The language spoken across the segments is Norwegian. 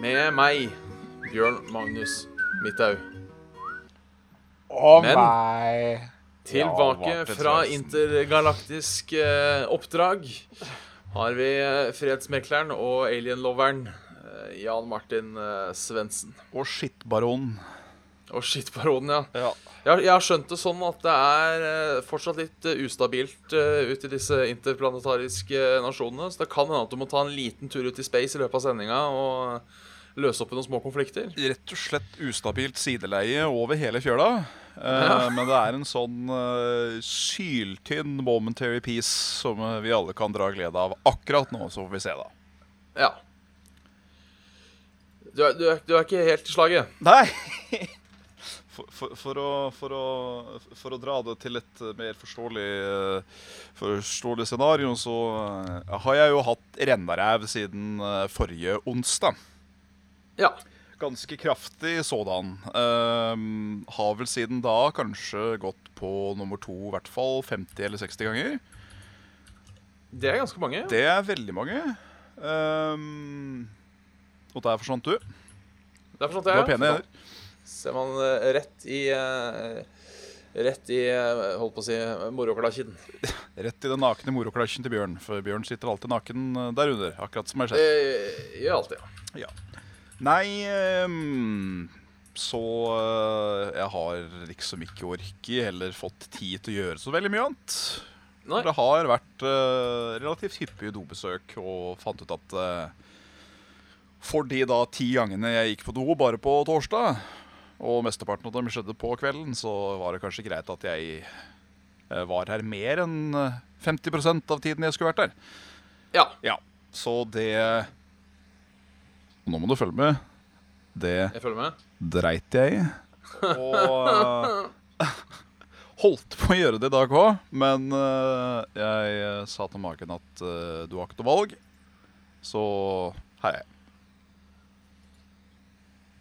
med meg, Bjørn Magnus Midthaug. Å Men- nei. Tilbake Ja, fra intergalaktisk eh, oppdrag har vi eh, fredsmekleren og alien-loveren eh, Jan Martin Svendsen. Og skittbaronen. Og skittbaronen, ja. Ja. Jeg, har- skjønt det sånn at det er eh, fortsatt litt eh, ustabilt uh, ute i disse interplanetariske nasjonene. Så det kan hende at du må ta en liten tur ut i space i løpet av sendinga og løse opp i noen små konflikter. Rett og slett ustabilt sideleie over hele fjøla. Eh, Ja. Men det er en sånn eh, syltynn momentary peace som eh, vi alle kan dra glede av akkurat nå. Så får vi se, da. Ja. Du er, du er, du er ikke helt i slaget? Nei! For, for, for, å, for, å, for å dra det til et mer forståelig, eh, forståelig scenario, så eh, har jeg jo hatt rennaræv siden eh, forrige onsdag. Ja. Ganske kraftig sådan. Um, har vel siden da kanskje gått på nummer to i hvert fall 50 eller 60 ganger. Det er ganske mange. Det er veldig mange. Um, og der forsvant du. Det er jeg. Du var har pene hender. Ser man eh, rett i eh, Rett i eh, holdt på å si moroklasjen. Rett i den nakne moroklasjen til Bjørn. For Bjørn sitter alltid naken der under. Akkurat som meg Det selv. gjør alltid, ja. Ja. Nei ehm, Så jeg har liksom ikke orket eller fått tid til å gjøre så veldig mye annet. Nei. Det har vært relativt hyppige dobesøk, og fant ut at for de da ti gangene jeg gikk på do bare på torsdag, og mesteparten av dem skjedde på kvelden, så var det kanskje greit at jeg eh, var her mer enn eh, 50% av tiden jeg skulle vært der. Ja. Ja, så det Nå må du følge med. Det Jeg følger med. dreit jeg i. Og eh, holdt på å gjøre det i dag òg, men eh, jeg eh, sa til magen at eh, du har ikke noe valg. Så her er jeg.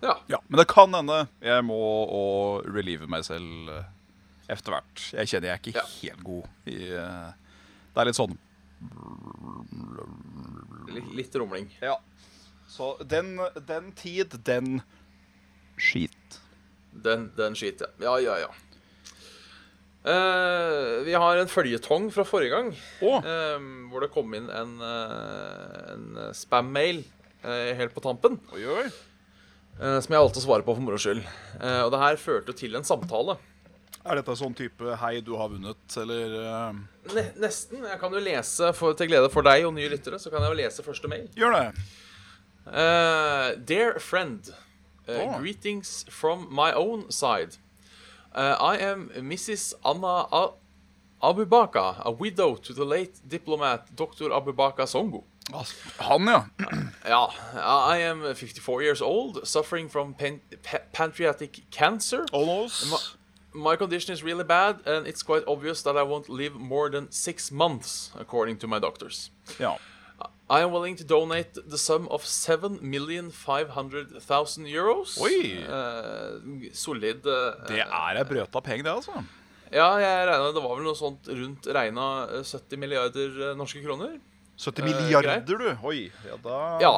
Ja. Ja, Men det kan hende jeg må å relieve meg selv eh, etter hvert. Jeg kjenner jeg er ikke Ja. helt god i eh, Det er litt sånn Litt, litt rumling. Ja. Så den, den tid, den skit. Den, den skiter ja. Ja, ja, ja. Uh, vi har en føljetong fra forrige gang, oh. uh, hvor det kom inn en, uh, en spam-mail eh, helt på tampen. oi, oi. Eh, som jeg valgte å svare på for moro skyld. Eh, og det her førte til en samtale. Er dette sånn type 'hei, du har vunnet', eller eh, Ne nesten. Jeg kan jo lese for, til glede for deg og nye lyttere. Så kan jeg jo lese første mail. Gjør det. Uh, dear friend, uh, Oh. greetings from my own side. Uh, I am Mrs. Anna Abubaka, a widow to the late diplomat Dr. Abubaka Songo. Han, ja. ja. I am 54 years old, suffering from pan pa- pancreatic cancer. Almost. My condition is really bad, and it's quite obvious that I won't live more than six months, according to my doctors. Ja. I am willing to donate the sum of 7,500,000 euros. Oi. Uh, solid uh, Det er ei brøta peng, det, altså. Ja, jeg regna det var vel noe sånt rundt regna eh, 70 milliarder eh, norske kroner. 70 Eh, milliarder, du. Oi. Ja, da Ja.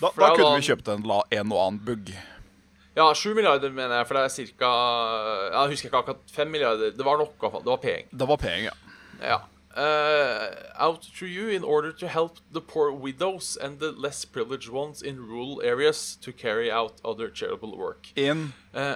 Da, da er kunne da- vi kjøpt en, la- en og annen bugg. Ja, 7 milliarder mener jeg, for det er ca. Jeg husker ikke akkurat 5 milliarder. Det var nok, i hvert fall. Det var penger. Det var penger, ja. Ja. Uh, out to you in order to help the poor widows and the less privileged ones in rural areas to carry out other charitable work. In Uh,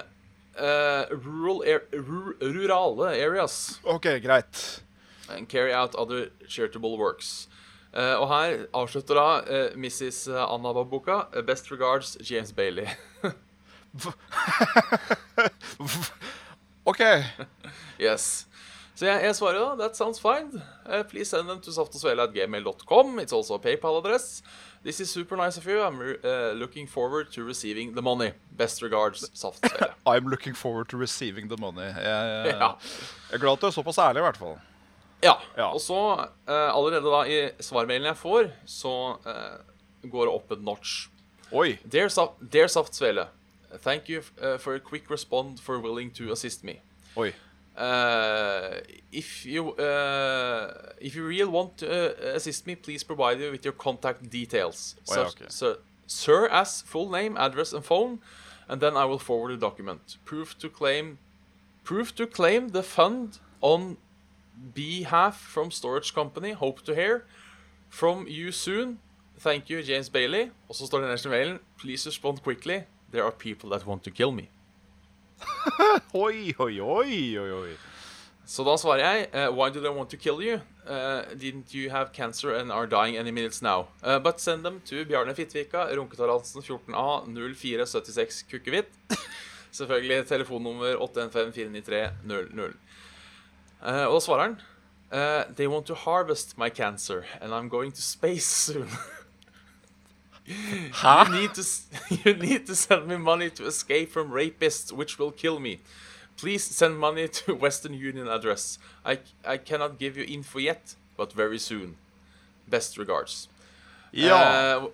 uh, rural er, ru rurale areas OK, greit. and carry out other charitable works. Uh, og her avslutter da uh, Mrs. Anna Babuka. Uh, best regards James Bailey. OK. yes. Så jeg, jeg svarer da, that sounds fine. Uh, please send them to saftosvele.gmail.com. It's also a PayPal-adress. This is super nice of you. I'm uh, looking forward to receiving the money. Best regards, Saftosvele. I'm looking forward to receiving the money. Jeg, jeg, Ja. jeg er glad at du er såpass ærlig, i hvert fall. Ja. Ja. Og så, uh, allerede da i svarmailen jeg får, så uh, går det opp et notch. Oi. Dear, Saft, Dear Saftsvele, thank you uh, for a quick respond for willing to assist me. Oi. Uh, if you uh, if you really want to uh, assist me, please provide me with your contact details, Oh, yeah, okay. so, sir as full name, address, and phone, and then I will forward the document. Proof to claim, proof to claim the fund on behalf from storage company. Hope to hear from you soon. Thank you, James Bailey. Og så står det nederst i mailen. Please respond quickly. There are people that want to kill me. Oi, oi, oi, oi, oi. Så da svarer jeg uh, Why do they want to kill you? Uh, didn't you have cancer and are dying any minutes now? Uh, but send them to Bjarne Fittvika, Runketorhansen 14A 0476 Kukkehvitt. Selvfølgelig telefonnummer 815-493-00. Uh, og da svarer han uh, They want to harvest my cancer, and I'm going to space soon. Hæ? You need to you need to send me money to escape from rapists, which will kill me. Please send money to Western Union address. I I cannot give you info yet, but very soon. Best regards. Ja. Uh,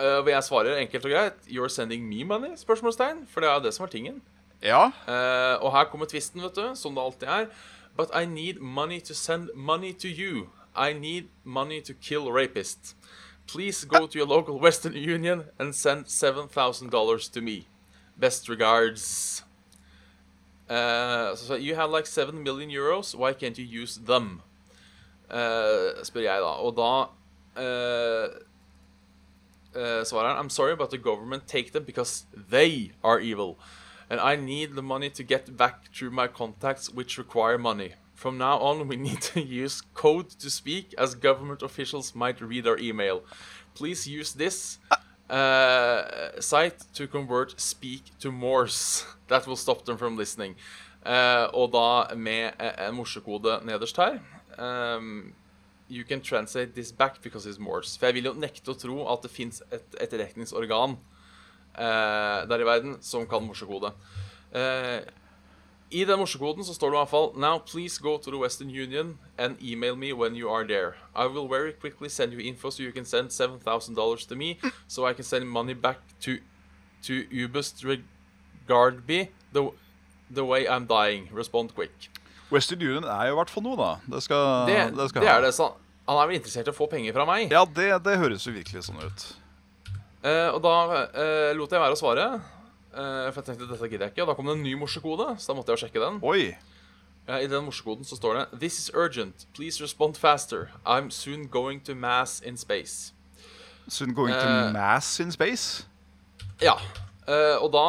uh, jeg svarer enkelt og greit You're sending me money? spørsmålstegn For det er jo det som er tingen. ja. Uh, og her kommer tvisten, vet du, som det alltid er. But I need money to send money to you. I need money to kill rapists. Please go to your local Western Union and send $7,000 to me. Best regards. Uh, Så you have like 7 million euros. Why can't you use them? Uh, jeg da. Eh, svarer han I'm sorry, but the government take them because they are evil. And I need the money to get back through my contacts, which require money. From now on, we need to use code to speak, as government officials might read our email. Please use this uh, site to convert speak to Morse. That will stop them from listening. Uh, og da med eh, en morsekode nederst her. Um, You can translate this back because it's Morse. For jeg vil jo nekte å tro at det fins et etterretningsorgan der i verden som kan morsekode. Eh, I den morsekoden så står det i hvert fall Now please go to the Western Union and email me when you are there. I will very quickly send you info so you can send $7,000 to me so I can send money back to to Ubust Regardby the, the way I'm dying. Respond quick. Western Union er jo i hvert fall noe, da. Det skal, Det, det skal det er det. Så han er vel interessert i å få penger fra meg. Ja, det, det høres jo virkelig sånn ut. Eh, og da eh, lot jeg være å svare. eh, for jeg tenkte dette gidder jeg ikke. Og da kom det en ny morsekode, så da måtte jeg jo sjekke den. Oi. I den morsekoden så står det This is urgent. Please respond faster. I'm soon going to mass in space. Soon going to mass in space? Ja. Uh, og da,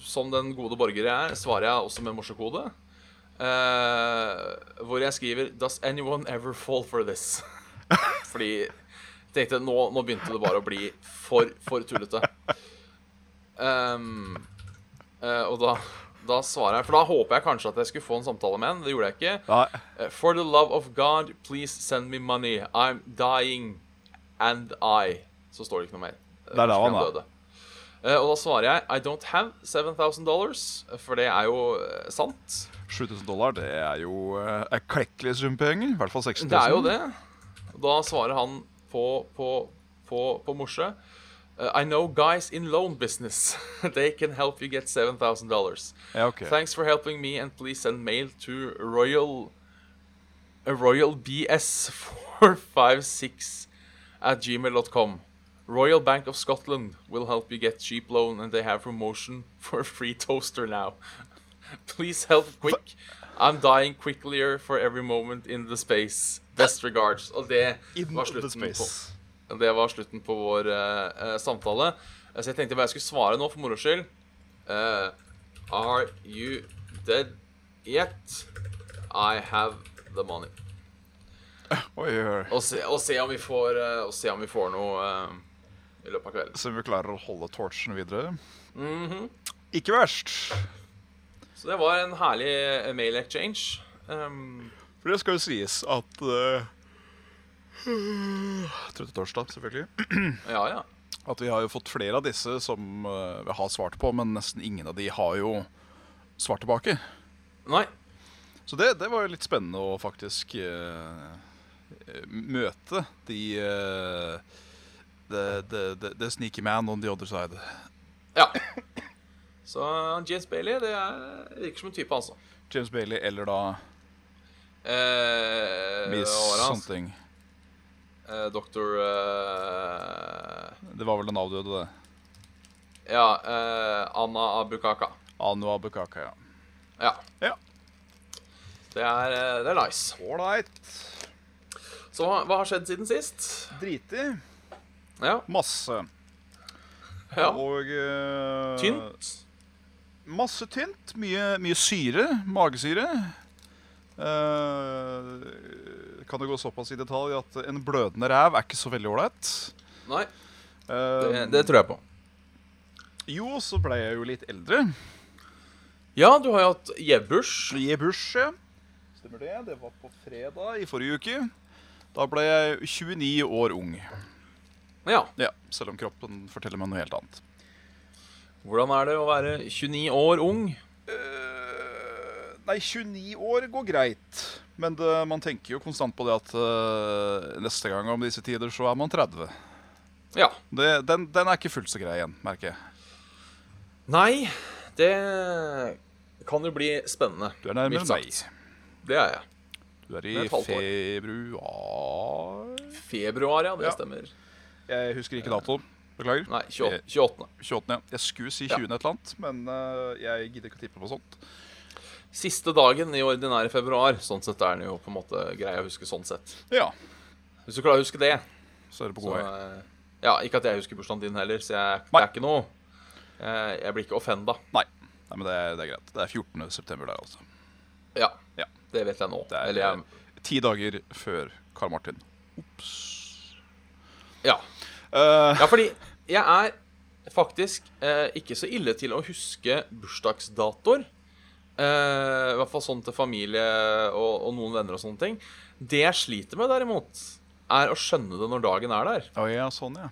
som den gode borger jeg er, svarer jeg også med morsekode. Uh, hvor jeg skriver Does anyone ever fall for this? Fordi jeg tenkte nå, nå begynte det bare å bli for, for tullete. Um, uh, og da, da svarer jeg For da håper jeg kanskje at jeg skulle få en samtale med henne. Det gjorde jeg ikke. Nei. Eh, For the love of God, please send me money. I'm dying. And I. Så står det ikke noe mer. Eh, Det er da han, døde. Uh, og da svarer jeg I don't have 7000 dollars, for det er jo uh, sant. 7000 dollar, det er jo uh, en klekkelig sum penger. I hvert fall 60 000. Det er jo det. Da svarer han på, på, på, på morse. Eh, I know guys in loan business. They can help you get 7000 dollars. Ja, ok. Thanks for helping me, and please send mail to Royal uh, Royal BS 456 at gmail.com. Royal Bank of Scotland will help you get cheap loan, and they have promotion for a free toaster now. please help quick. I'm dying quicklier for every moment in the space. Best regards. Og det var slutten på. Det var slutten på vår eh, samtale. Eh, Så jeg tenkte bare jeg skulle svare nå, for moro skyld. Uh, are you dead yet? I have the money. Oi, oi. Og se, og se, om, vi får, uh, se om vi får noe i løpet av kvelden. Så vi klarer å holde torchen videre. Mhm. Ikke verst. Så det var en herlig mail exchange. Um, For det skal jo sies at Trøtte torsdag, selvfølgelig. Ja, ja. At vi har jo fått flere av disse som eh, vi har svart på, men nesten ingen av de har jo svart tilbake. Nei. Så det, det var jo litt spennende å faktisk eh, eh, møte de eh, the, the, the, the sneaky man on the other side. Ja. Så James Bailey, det er, virker som en type, altså. James Bailey eller da Eh, Miss var hans? something. Eh, Doktor uh, Det var vel den avdøde, det. Ja, Uh, Anna Abukaka. Anu Abukaka, ja. Ja. Ja. Det er, det er nice. Ålreit. Så hva, har skjedd siden sist? Driti. Ja. Masse. ja. Og Tynt. Masse tynt. Mye, mye syre. Magesyre. Kan det gå såpass i detalj at en blødende ræv er ikke så veldig ålreit. Nei, Eh, det, det tror jeg på. Jo, så ble jeg jo litt eldre. Ja, du har jo hatt Jebush. I ja. Stemmer det. Det var på fredag i forrige uke. Da ble jeg 29 år ung. Ja. Ja, Selv om kroppen forteller meg noe helt annet. Hvordan er det å være 29 år ung? Uh, nei, 29 år går greit. Men det, man tenker jo konstant på det at uh, neste gang om disse tider så er man 30. Ja. Det, den, den er ikke fullt så grei igjen, merker jeg. Nei, det kan jo bli spennende. Du er nærmere meg. Det er jeg. Du er i er februar Februar, ja. Det Ja. stemmer. Jeg husker ikke datoen. Beklager. Nei, 28. 28. 28. ja. Jeg skulle si Ja. 20. et eller annet, men uh, jeg gidder ikke å tippe på sånt. Siste dagen i ordinære februar. Sånn sett er den jo på en måte grei å huske sånn sett. Ja, Hvis du klarer å huske det så er det på god vei. eh, Ja, ikke at jeg husker bursdagen din heller, så jeg, det er ikke noe jeg, jeg blir ikke offenda. Nei. Nei, men det er, det er greit. Det er 14. september der, altså. Ja. Ja. Det vet jeg nå. Det er Eller jeg ti dager før Karl Martin. Ops. Ja. Uh... Ja, fordi jeg er faktisk eh, ikke så ille til å huske bursdagsdatoer. Eh, I hvert fall sånn til familie og, og noen venner og sånne ting. Det jeg sliter med, derimot, er å skjønne det når dagen er der. Oh, ja, sånn, ja.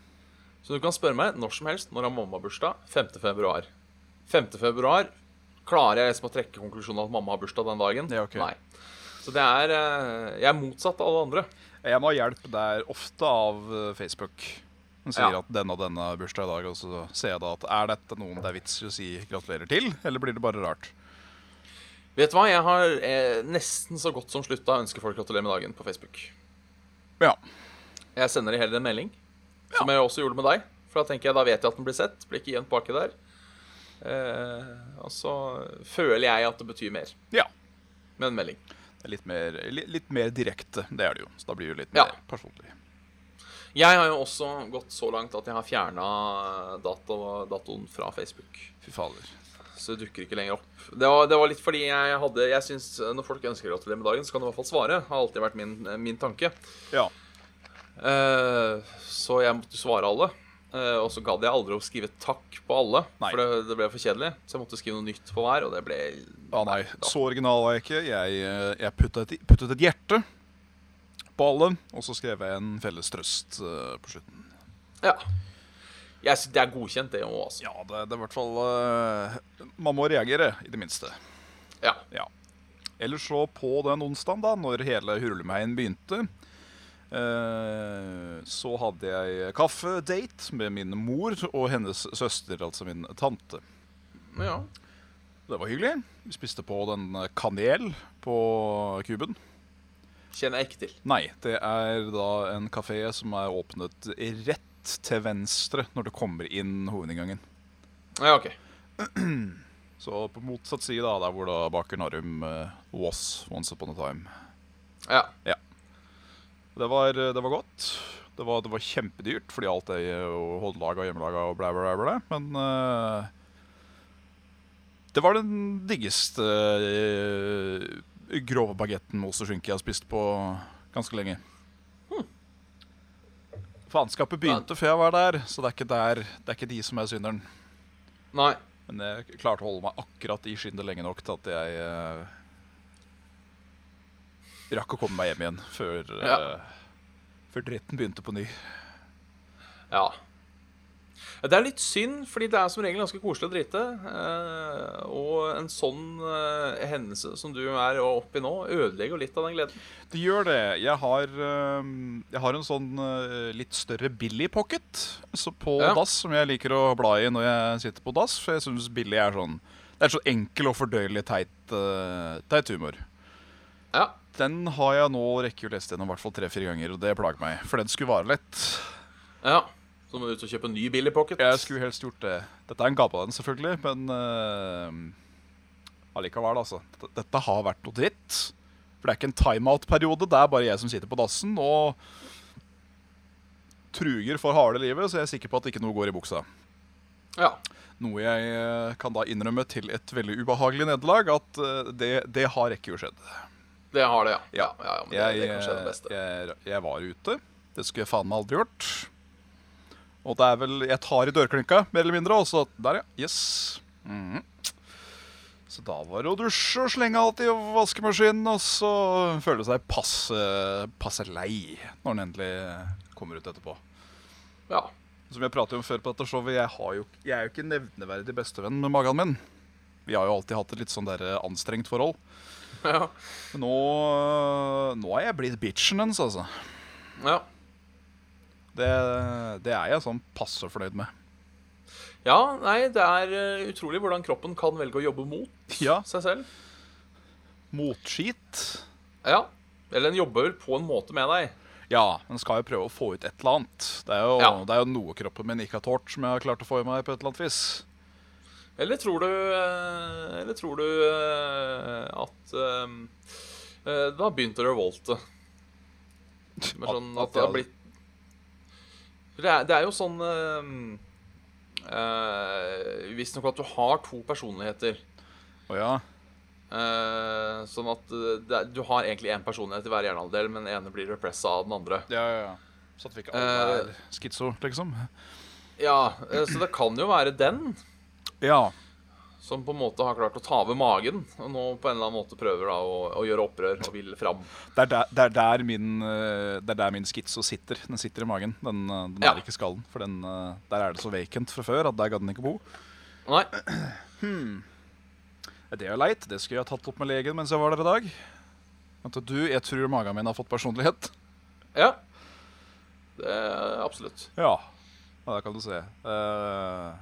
Så du kan spørre meg når som helst når har mamma bursdag. 5. februar. 5. februar klarer jeg liksom å trekke konklusjonen at mamma har bursdag den dagen. Ja, okay. Nei. Så det er uh, Jeg er motsatt av alle andre. Jeg må ha hjelp der ofte av eh, Facebook. Den sier Ja. at denne og denne bursdag i dag, og så ser jeg da at er dette noen det er vits i å si gratulerer til, eller blir det bare rart? Vet du hva? Jeg har eh, nesten så godt som slutta å ønske folk gratulerer med dagen på Facebook. Ja. Jeg sender dem heller en melding, som jeg også gjorde med deg. For da tenker jeg, da vet jeg at den blir sett. Blir ikke gjemt baki der. Eh, og så føler jeg at det betyr mer Ja. med en melding. Det er litt mer, litt, litt mer direkte, det er det jo. Så da blir det jo litt Ja. mer personlig. Jeg har jo også gått så langt at jeg har fjerna dato, datoen fra Facebook. Fy fader. Så det dukker ikke lenger opp. Det var, det var litt fordi jeg hadde Jeg synes Når folk ønsker å gratulere med dagen, så kan du i hvert fall svare. Har alltid vært min, min tanke. Ja. Uh, så jeg måtte svare alle. Uh, og så gadd jeg aldri å skrive takk på alle, Nei. for det, det ble for kjedelig. Så jeg måtte skrive noe nytt på hver, og det ble Ja, nei, da. så original var jeg ikke. Jeg, eh, jeg puttet, et, puttet et hjerte på alle, og så skrev jeg en felles trøst uh, på slutten. Ja. Jeg synes det er godkjent, det òg, altså. Ja, det, det er i hvert fall uh, Man må reagere, i det minste. Ja. Ja. Ellers så på den onsdagen, da, når hele Hurlemeien begynte, uh, så hadde jeg kaffedate med min mor og hennes søster, altså min tante. ja. Det var hyggelig. Vi spiste på den kanel på kuben. Kjenner jeg ikke til. Nei, det er da en kafé som er åpnet rett til venstre når du kommer inn hovedinngangen. Ja, OK. Så på motsatt side, da, der hvor da Baker Narrum uh, was once upon a time. Ja. Det var, det var godt. Det var, det var kjempedyrt, fordi alt er jo håndlaga og hjemmelaga og blæ, blæ, blæ. Men uh, det var den diggeste uh, grove bagetten med ost og skinke jeg har spist på ganske lenge. Faenskapet begynte før jeg var der, så det er ikke der Det er ikke de som er synderen. Nei. Men jeg klarte å holde meg akkurat i skinnet lenge nok til at jeg eh, rakk å komme meg hjem igjen før, Ja. eh, før dritten begynte på ny. Ja. Det er litt synd, fordi det er som regel ganske koselig å drite. eh, og en sånn eh, hendelse som du er oppi nå, ødelegger jo litt av den gleden. Det gjør det. Jeg har, eh, jeg har en sånn litt større Billy Pocket på Ja. dass som jeg liker å bla i når jeg sitter på dass. For jeg syns Billy er sånn Det er så enkel og fordøyelig teit, teit humor. Ja. Den har jeg nå rekker å lese gjennom i hvert fall tre-fire ganger, og det plager meg. For den skulle vare lett. ja. Så må du ut og kjøpe en ny bil i Pocket. Jeg skulle helst gjort det. Dette er en gave av den, selvfølgelig, men uh, allikevel, altså. Dette, dette har vært noe dritt. For det er ikke en timeout-periode. Det er bare jeg som sitter på dassen og truger for harde livet, så jeg er sikker på at ikke noe går i buksa. Ja. Noe jeg eh, kan da innrømme til et veldig ubehagelig nederlag, at eh, det, det har ikke jo skjedd. Det har det, ja. Ja. ja, ja Jeg, det det jeg, jeg var ute. Det skulle jeg faen meg aldri gjort. Og det er vel Jeg tar i dørklinka, mer eller mindre, og så Der, ja. Yes. Mhm. Så da var det å dusje og slenge alt i vaskemaskinen, og så føle seg passe, passe lei når den endelig kommer ut etterpå. Ja. Som jeg pratet om før på dette showet, jeg, har jo, jeg er jo ikke nevneverdig bestevenn med magen min. Vi har jo alltid hatt et litt sånn der anstrengt forhold. Ja. Nå, nå er jeg blitt bitchen hennes, altså. ja. Det, det er jeg sånn passe fornøyd med. Ja, nei, det er eh, utrolig hvordan kroppen kan velge å jobbe mot Ja. seg selv. Motskit. Ja. Eller den jobber vel på en måte med deg. Ja, den skal jo prøve å få ut et eller annet. Det er jo, Ja. det er jo noe kroppen min ikke har tålt, som jeg har klart å få i meg på et eller annet vis. Eller tror du eh, Eller tror du eh, at Da begynte det har å revolte? Med sånn at at det har blitt det er, det er jo sånn øh, øh, Visstnok at du har to personligheter. Å ja. Uh, sånn at det er, du har egentlig én personlighet i hver hjernehalvdel, men den ene blir repressa av den andre. Ja, ja, ja. Så at vi ikke alle er skitso, liksom. Ja, Så det kan jo være den Ja. Som på en måte har klart å ta over magen, og nå på en eller annen måte prøver da å, å gjøre opprør og vil fram. Det er der, det er der min, eh, det er der min skitso sitter. Den sitter i magen. Den, eh, den Ja. er ikke skallen. For den, eh, der er det så vacant fra før at der gadd den ikke bo. Nei. Det er leit. Det skulle jeg ha tatt opp med legen mens jeg var der i dag. At du, jeg tror magen min har fått personlighet. Ja. Det er absolutt. Ja, ja det kan du se. Eh,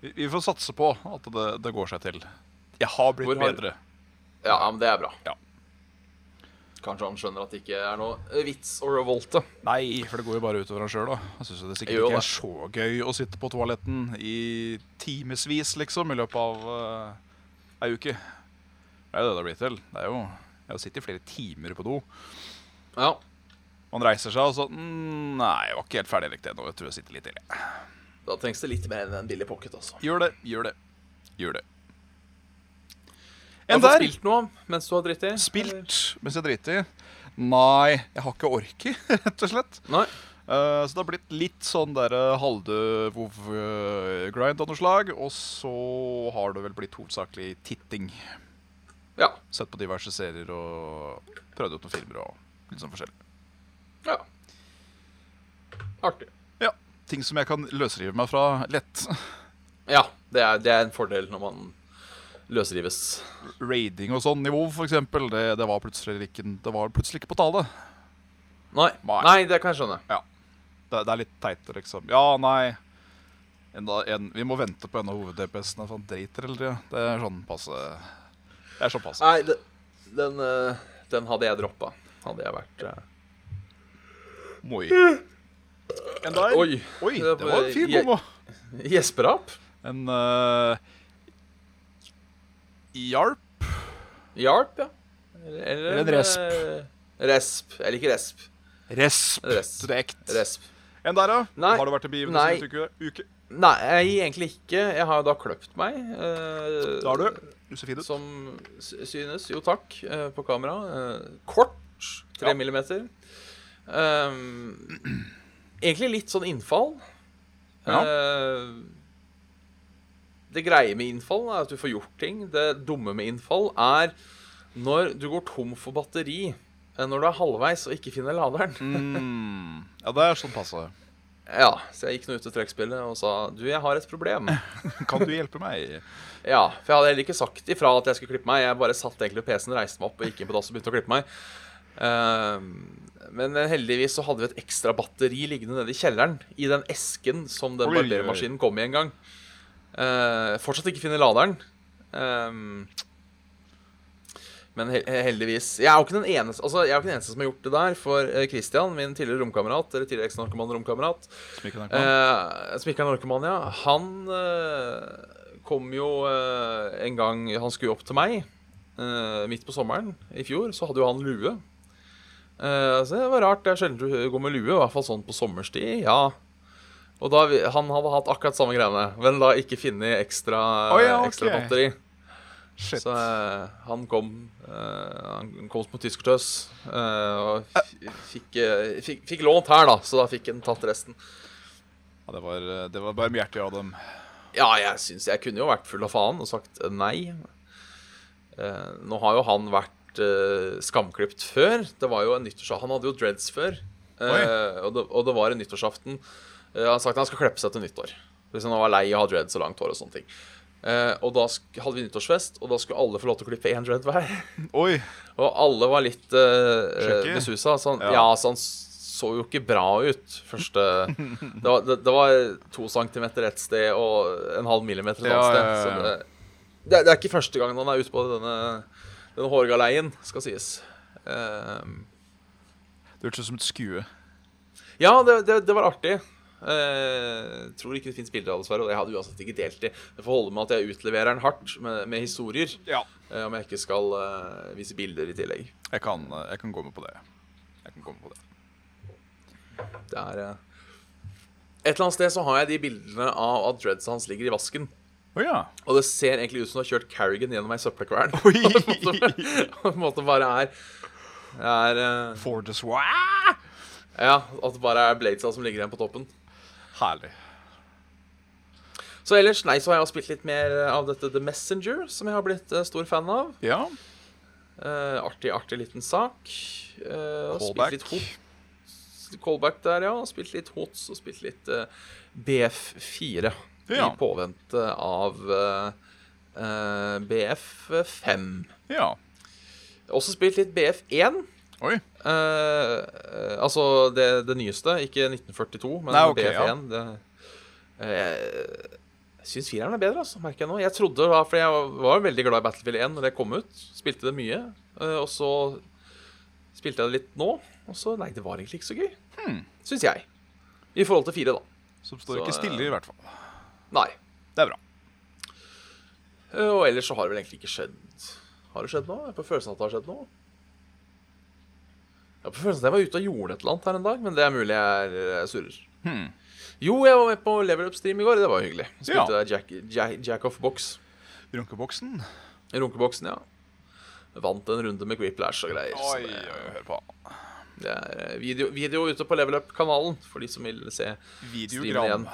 vi, vi får satse på at det, det går seg til. Jeg har blitt Hvor bedre. Ja, ja, men det er bra. Ja. Kanskje han skjønner at det ikke er noe vits å revolte. Nei, for det går jo bare utover han sjøl, da. Jeg syns det sikkert Jo, ikke er så gøy å sitte på toaletten i timevis, liksom, i løpet av uh, ei uke. Det er jo det det har blitt til. Det er jo, jeg har sittet i flere timer på do. Ja. Man reiser seg og så mm, Nei, jeg var ikke helt ferdig riktig ennå. Jeg tror jeg sitter litt til. Da trengs det litt mer enn en billig pocket, altså. Gjør det, gjør det. Gjør det. Har En du fått der. spilt noe mens du har dritt i? Spilt mens jeg driter? Nei, jeg har ikke orket, rett og slett. Nei. Uh, så det har blitt litt sånn der halvdød WoW-grind av noe slag. Og så har det vel blitt hovedsakelig titting. Ja. Sett på diverse serier og prøvd ut noen filmer og litt sånn forskjellig. Ja. Artig. Ting som jeg kan løsrive meg fra lett. Ja, det er, det er en fordel når man løsrives. Raiding og sånn nivå, f.eks. det, det, var plutselig ikke, det var plutselig ikke på tale. Nei. Nei. Nei, det kan jeg skjønne. Ja. Det, det er litt teit, liksom. Ja, nei. en, en, vi må vente på en av hoved-DPS-ene, for han driter eller tida. Det er sånn passe Det er sånn passe. Nei, det, den, eh, den hadde jeg droppa. Hadde jeg vært uh... Moi. En der. Oi. Oi, det var en fin bombe. Gjesperap? En uh, Jarp. Jarp, ja. Eller, Eller en resp. eh, Resp. Jeg liker resp. Resp. Resp. Direkt. Resp. En der, da? Nei. Har du vært i begivenhet siste uke? Nei, jeg, egentlig ikke. Jeg har jo da kløpt meg. Uh, Det har du. Du ser fin ut. Som synes. Jo takk, Uh, på kamera. Kort. Tre Ja. millimeter. Um, egentlig litt sånn innfall. Ja. Eh, det greie med innfall er at du får gjort ting. Det dumme med innfall er Når du går tom for batteri eh, når du er halvveis og ikke finner laderen Mm. Ja, det er sånn passe. Ja, så jeg gikk nå ut til trekkspillet og sa Du, jeg har et problem. Kan du hjelpe meg? Ja, for jeg hadde heller ikke sagt ifra at jeg skulle klippe meg. Jeg bare satt egentlig PC-en, reiste meg opp og gikk inn på dass og begynte å klippe meg. Ehm, men heldigvis så hadde vi et ekstra batteri liggende nede i kjelleren. I den esken som den barbermaskinen kom i en gang. Eh, fortsatt ikke funnet laderen. Ehm, men heldigvis Jeg er jo ikke den eneste Altså, jeg er ikke den eneste som har gjort det der. For eh, Christian, min tidligere romkamerat, eller tidligere eks-narkoman-romkamerat, Smikker ikke er Eh, narkoman, ja. Han eh, kom jo en gang Han skulle opp til meg midt på sommeren i fjor. Så hadde jo han lue. Eh, så det var rart. Det er sjelden du går med lue, i hvert fall sånn på sommerstid. Ja. Og da, Han hadde hatt akkurat samme greiene, men da ikke funnet ekstra, oh, ja, ok. ekstra batteri. Shit. Så uh, han kom uh, Han kom på tyskertøs uh, og fikk, eh, fikk, fikk lånt her, da. Så da fikk han tatt resten. Ja, det, var, det var barmhjertig av dem. Ja, jeg syns jeg kunne jo vært full av faen og sagt eh, nei. Eh, nå har jo han vært eh, skamklipt før. Det var jo en nyttårsaften Han hadde jo dreads før. Uh, og, det, og det var en nyttårsaften. Uh, han sa sagt at han skal klippe seg til nyttår. Hvis han var lei av å ha dreads og langt hår og sånne ting. Uh, og da hadde vi nyttårsfest, og da skulle alle få lov til å klippe én dread hver. Oi! Og alle var litt uh, besusa. Så han, Ja. ja. så han så jo ikke bra ut første Det var, det, det var to centimeter et sted og en halv millimeter et annet ja, sted. ja, det, det, det er ikke første gangen han er ute på denne, denne hårgaleien, skal sies. Ehm, Det hørtes ut som et skue. ja, det, det, det var artig. Uh, tror ikke det fins bilder av det, dessverre. Og jeg hadde uansett ikke delt det. Det får holde med at jeg utleverer den hardt med, med historier. Ja. Uh, om jeg ikke skal uh, vise bilder i tillegg. Jeg kan, jeg kan gå med på det. Jeg kan gå med på det. Det er Et eller annet sted så har jeg de bildene av at dreads hans ligger i vasken. Å ja. Og det ser egentlig ut som du har kjørt Carrigan gjennom ei søppelkvern. På en måte bare er er uh, For the swag! Ja, at det bare er bladesa som ligger igjen på toppen. Herlig. Så ellers, nei, så har jeg spilt litt mer av dette The Messenger, som jeg har blitt uh, stor fan av. Ja. Uh, artig, artig liten sak. Eh, og Callback. Callback der, ja. og Spilt litt HOTS og spilt litt eh, BF4. Ja. I påvente av uh, eh, BF5. Ja. Også spilt litt BF1. Oi. Eh, eh, altså det, det nyeste, ikke 1942, men Nei, okay, BF1. Det, uh, jeg syns fireren er bedre, altså, merker jeg nå. Jeg trodde for jeg var, veldig glad i Battlefield 1 når det kom ut. Spilte det mye. eh, og så spilte jeg det litt nå, og så Nei, det var egentlig ikke så gøy. Hmm. Syns jeg. I forhold til fire, da. Som står Så, ikke stille, i hvert fall. Nei. Det er bra. Eh, og ellers så har det vel egentlig ikke skjedd Har det skjedd noe? Jeg får følelsen at det har skjedd noe. Jeg på følelsen at jeg var ute og gjorde et eller annet her en dag, men det er mulig jeg er jeg surrer. Hmm. Jo, jeg var med på Level Up-stream i går. Det var hyggelig. Spilte Ja. Jack, Jack, Jack off Box. Runkeboksen. Runkeboksen, ja. Vant en runde med Griplash og greier. så Oi, det, oi, hør på. det er eh, video, video ute på Level Up-kanalen for de som vil se streamen Videogram. igjen.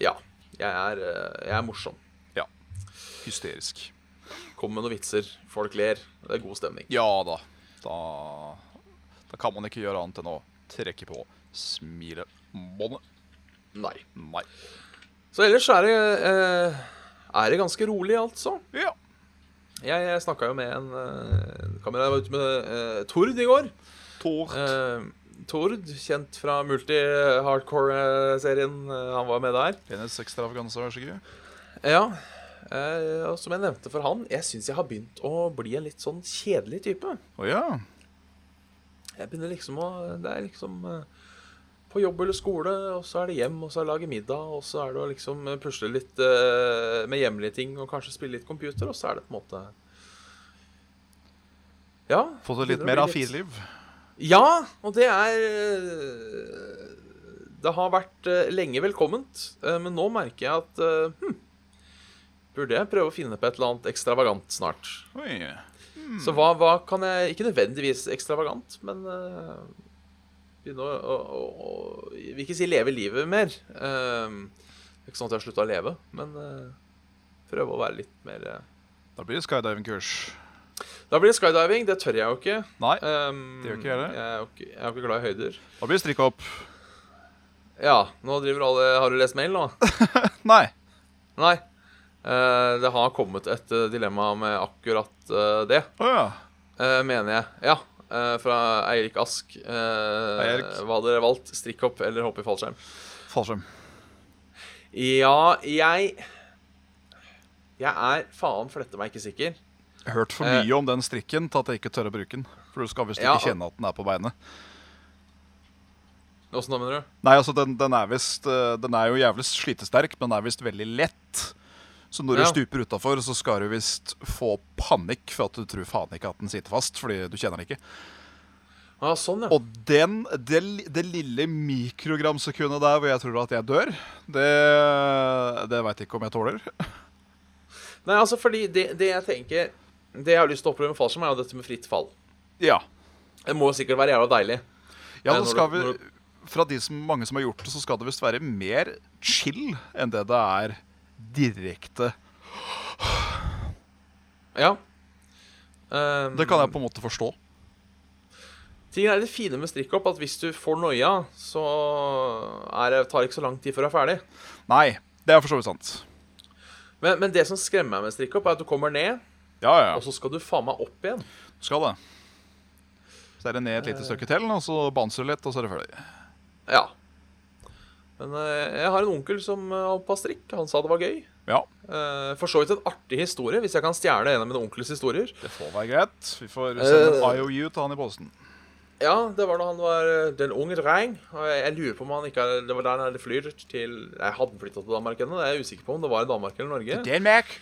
Ja. Jeg er, eh, jeg er morsom. Ja. Hysterisk. Kommer med noen vitser. Folk ler. Det er god stemning. Ja da. Da Da kan man ikke gjøre annet enn å trekke på smilebåndet. Nei. Nei. Så ellers er det, eh, er det ganske rolig, altså. Ja. Jeg, jeg snakka jo med en eh, kamerat Jeg var ute med eh, Tord i går. Tord. Eh, Tord, kjent fra multi-hardcore-serien. eh, han var med der. Penis ekstravaganza, vær så god. Ja. eh, og som jeg nevnte for han, jeg syns jeg har begynt å bli en litt sånn kjedelig type. Oh, ja. Jeg begynner liksom å Det er liksom eh, på jobb eller skole, og så er det hjem, og så er det lage middag, og så er det å liksom pusle litt eh, med hjemlige ting, og kanskje spille litt computer, og så er det på en måte Ja. Et litt mer bli A4-liv. Ja, og det er eh, Det har vært eh, lenge velkomment, eh, men nå merker jeg at hm, Burde jeg prøve å finne på et eller annet ekstravagant snart? Oi. Så hva, hva kan jeg Ikke nødvendigvis ekstravagant, men uh, begynne å, å, å, å Vil ikke si leve livet mer. Uh, ikke sånn at jeg har slutta å leve, men uh, prøve å være litt mer uh, Da blir det skydiving-kurs. Da blir det skydiving. Det tør jeg jo ikke. Nei, Um, Det gjør ikke jeg. Jeg er jo ikke, jeg er jo ikke glad i høyder. da blir det strikkhopp. Ja, nå driver alle Har du lest mail nå? Nei. Nei. Uh, det har kommet et uh, dilemma med akkurat uh, det, Oh, ja. mener jeg. Ja. fra Eirik Ask. Eirik. Hva hadde dere valgt? Strikkhopp eller hoppe i fallskjerm? Fallskjerm. Ja, jeg Jeg er faen flette meg ikke sikker. Hørt for Eh. mye om den strikken til at jeg ikke tør å bruke den. For du skal visst Ja, ikke kjenne at den er på beinet. Åssen da, mener du? Nei, altså, den, den er visst eh, Den er jo jævlig slitesterk, men den er visst veldig lett. Så når Ja. du stuper utafor, så skal du visst få panikk for at du tror faen ikke at den sitter fast, fordi du kjenner den ikke. Ja, sånn, ja. Og den, det, det lille mikrogramsekundet der hvor jeg tror at jeg dør, det, det veit jeg ikke om jeg tåler. Nei, altså, fordi det, det jeg tenker Det jeg har lyst til å oppleve med fallskjerm, er jo dette med fritt fall. Ja. Det må jo sikkert være jævla deilig. Ja, da skal vi, Fra de som, mange som har gjort det, så skal det visst være mer chill enn det det er direkte. Ja. Um, Det kan jeg på en måte forstå. Ting er det fine med strikkhopp at hvis du får noia, så er det, tar det ikke så lang tid før du er ferdig. Nei, det er for så vidt sant. Men, men det som skremmer meg med strikkhopp, er at du kommer ned, Ja, ja, og så skal du faen meg opp igjen. skal det. Så er det ned et lite stykke til, og så bouncer du litt, og så er det ferdig. Ja. Men eh, jeg har en onkel som hoppa strikk. Han sa det var gøy. Ja, Eh, for så vidt en artig historie, hvis jeg kan stjele en av mine onkels historier. det får være greit. Vi får sende en Eh. IOU til han i posten. Ja, det var da han var eh, den unge dreng. Og jeg, lurer på om han ikke er, Det var der han flydd til Jeg hadde flytta til Danmark ennå. Jeg er usikker på om det var i Danmark eller Norge. Denmark!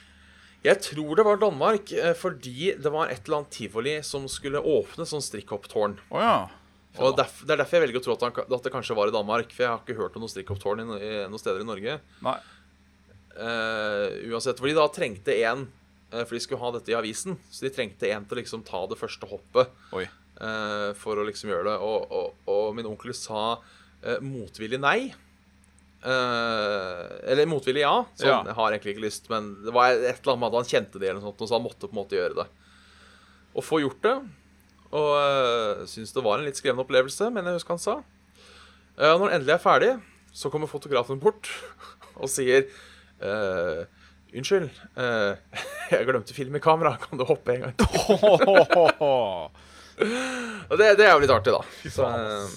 Jeg tror det var Danmark, eh, fordi det var et eller annet tivoli som skulle åpne sånn strikkhopptårn. Oh, ja. Og derf, Det er derfor jeg velger å tro at, han, at det kanskje var i Danmark. For jeg har ikke hørt om noe strikkhopptårn i, i noen steder i Norge. Nei. Uh, uansett, fordi da trengte en eh, For de skulle ha dette i avisen. Så de trengte en til å liksom ta det første hoppet eh, for å liksom gjøre det. Og, og, og min onkel sa uh, motvillig nei. Eh, eller motvillig ja. Sånn, Ja. jeg har egentlig ikke lyst, men det var et eller annet med at han kjente det, eller noe sånt, og så han måtte på en måte gjøre det. Og få gjort det. Og uh, syns det var en litt skremmende opplevelse, men jeg husker han sa. Uh, når han endelig er ferdig, så kommer fotografen bort og sier uh, Unnskyld, uh, jeg glemte film i kamera. Kan du hoppe en gang til? Det, det er jo litt artig, da. Så, faen, eh,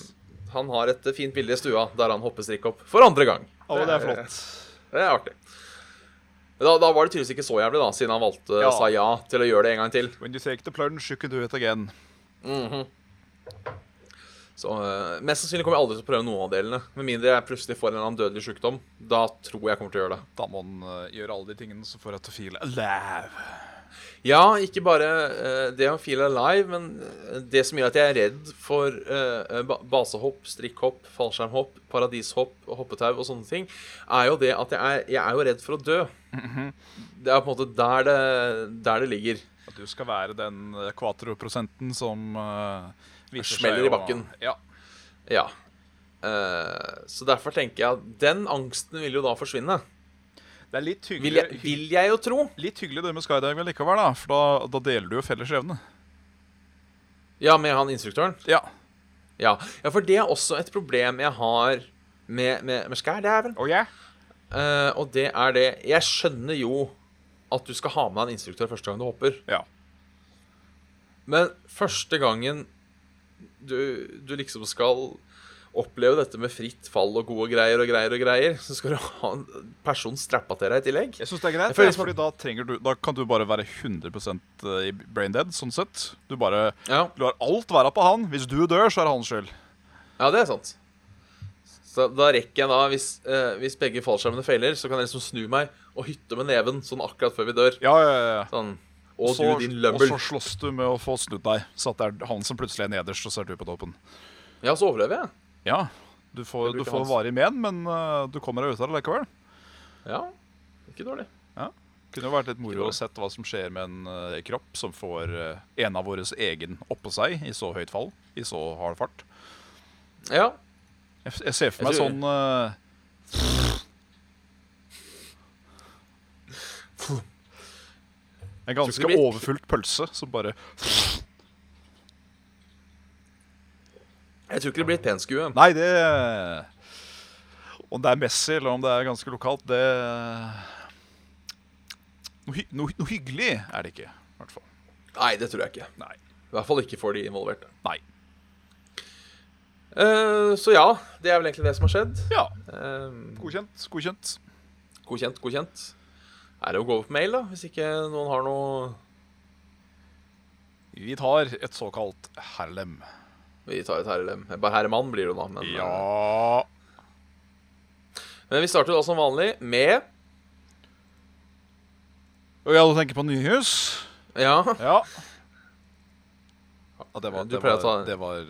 han har et fint bilde i stua der han hopper strikkhopp for andre gang. Å, det er flott. Det er artig. Da, da var det tydeligvis ikke så jævlig, da, siden han valgte Ja. sa ja til å gjøre det en gang til. When you take the plunge, you can do it again. Så uh, Mest sannsynlig kommer jeg aldri til å prøve noen av delene. Med mindre jeg plutselig får en eller annen dødelig sykdom. Da tror jeg jeg kommer til å gjøre det. Da må han uh, gjøre alle de tingene som får deg til å feel alive. Ja, ikke bare uh, det å feel alive, men eh, det som gjør at jeg er redd for uh, basehopp, strikkhopp, fallskjermhopp, paradishopp, hoppetau og sånne ting, er jo det at jeg er, jeg er jo redd for å dø. Det er på en måte der det, der det ligger. At du skal være den quatro-prosenten som uh, Smeller i bakken. Ja. Ja. Uh, så derfor tenker jeg at den angsten vil jo da forsvinne. Det er litt Vil hyggelig, jeg, vil jeg jo tro. litt hyggelig det med skydiving likevel, da. For da, da deler du jo felles evne. Ja, med han instruktøren. Ja. Ja, ja for det er også et problem jeg har med, med, med skydiving. Og jeg? uh, og det er det Jeg skjønner jo at du skal ha med en instruktør første gang du hopper. Ja. Men første gangen du, du liksom skal oppleve dette med fritt fall og gode greier og greier og greier, så skal du ha en person strappa til deg i tillegg. Jeg syns det er greit, Jeg liksom fordi da, du, da kan du bare være 100% i brain dead, sånn sett. Du bare Ja, lar alt være på han. Hvis du dør, så er det hans skyld. ja det er sant. Så da rekker jeg da, hvis, eh, hvis begge fallskjermene feiler, så kan jeg liksom snu meg og hytte med neven sånn akkurat før vi dør. Ja, ja, ja. Sånn. Og så, du, din og så slåss du med å få snudd deg, så at det er han som plutselig er nederst, og så er du på toppen. Ja, så overlever jeg. Ja, du får, du får varig men, men uh, du kommer deg ut av det likevel. Ja, ikke dårlig. Kunne jo vært litt moro å sett hva som skjer med en uh, kropp som får uh, en av våres egen oppå seg i så høyt fall, i så hard fart. Ja. Jeg, jeg ser for meg sånn En ganske overfullt pølse som bare Jeg tror ikke det blir et penskue. Nei, det Om det er Messi eller om det er ganske lokalt, det Noe, hy noe, noe hyggelig er det ikke, i hvert fall. Nei, det tror jeg ikke. Nei. I hvert fall ikke for de involverte. Nei. Uh, så ja, det er vel egentlig det som har skjedd. Ja. Uh, Godkjent. Godkjent. godkjent, godkjent. Er det å gå over på mail, da? Hvis ikke noen har noe Vi tar et såkalt herlem. Vi tar et herrelem. Bare herremann blir det da. Men, eh, Ja men vi starter da som vanlig med Og du tenker på nyhus? Ja. Ja. ja det, var, Du det, var, ta- det var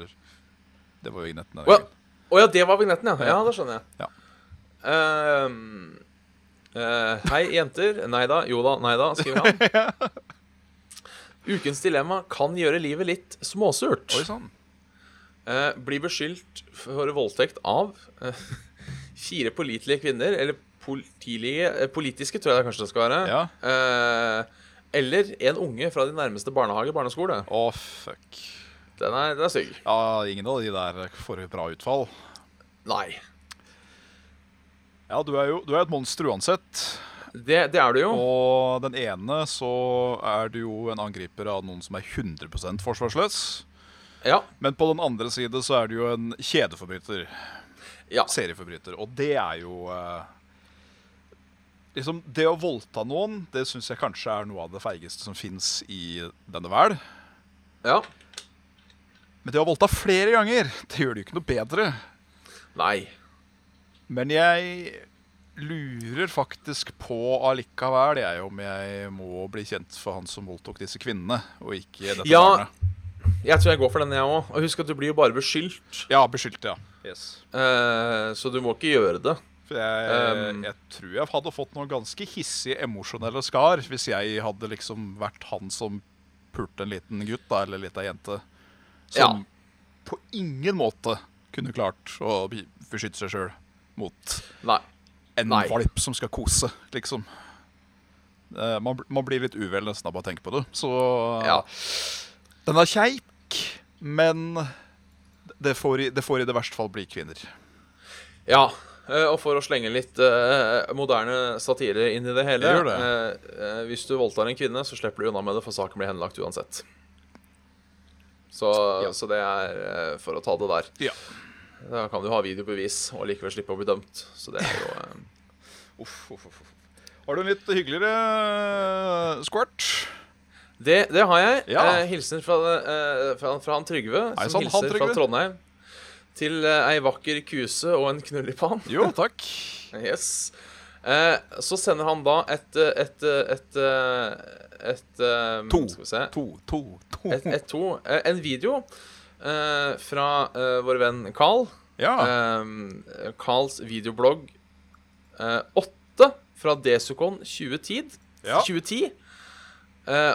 Det var vignetten. Å ja. Oh, ja, det var vignetten, ja. Ja, det skjønner jeg. Ja. Um, uh, hei, jenter. Nei da. Jo da. Nei da, skriver han. Ukens dilemma kan gjøre livet litt småsurt. Oi sann. Eh, blir beskyldt for voldtekt av eh, fire pålitelige kvinner, eller eh, politiske, tror jeg det kanskje det skal være. Ja. Eh, eller en unge fra din nærmeste barnehage, barneskole. Å, fuck. Den er, den er stygg. Ja, ingen av de der får bra utfall. Nei. Ja, du er jo du er et monster uansett. Det, det er du jo. Og den ene så er du jo en angriper av noen som er 100% forsvarsløs. Ja. Men på den andre side så er du jo en kjedeforbryter. ja. Serieforbryter. Og det er jo eh, Liksom, Det å voldta noen, det syns jeg kanskje er noe av det feigeste som fins i denne verden. Ja. Men det å voldta flere ganger, det gjør det jo ikke noe bedre. Nei. Men jeg lurer faktisk på allikevel jeg, om jeg må bli kjent for han som voldtok disse kvinnene, og ikke dette Ja. barnet. Jeg tror jeg går for den, jeg òg. Og husk at du blir jo bare beskyldt. Ja, beskyldt, ja. Yes. Eh, så du må ikke gjøre det. For jeg, Um, jeg tror jeg hadde fått noen ganske hissige emosjonelle skar hvis jeg hadde liksom vært han som pulte en liten gutt da, eller lita jente. Som på ingen måte kunne klart å beskytte seg sjøl mot Nei. en Nei. valp som skal kose, liksom. Eh, man, man blir litt uvel nesten av å tenke på det. Så Ja. Den er kjeik, men det får, i, det får i det verste fall bli kvinner. Ja. eh, og for å slenge litt eh, moderne satire inn i det hele Det eh, eh, Hvis du voldtar en kvinne, så slipper du unna med det, for saken blir henlagt uansett. Så, Ja. så det er eh, for å ta det der. Ja. Da kan du ha videobevis og likevel slippe å bli dømt. Så det er jo eh, Uff, uff, uff. uff. Har du en litt hyggeligere squirt? Det, det har jeg. Ja. Eh, hilsen fra, eh, fra, fra han Trygve, Hei som sånn, hilser hilser fra Trondheim. Til eh, ei vakker kuse og en knull i pann. Jo, takk. Yes. Eh, så sender han da et eh, et et, et, eh, et eh, To. Skal vi se. To, to, to. Et, et to. Eh, en video eh, fra eh, vår venn Carl. Ja. Eh, Carls videoblogg eh, 8 fra Desukon 2010. Ja. 2010 eh,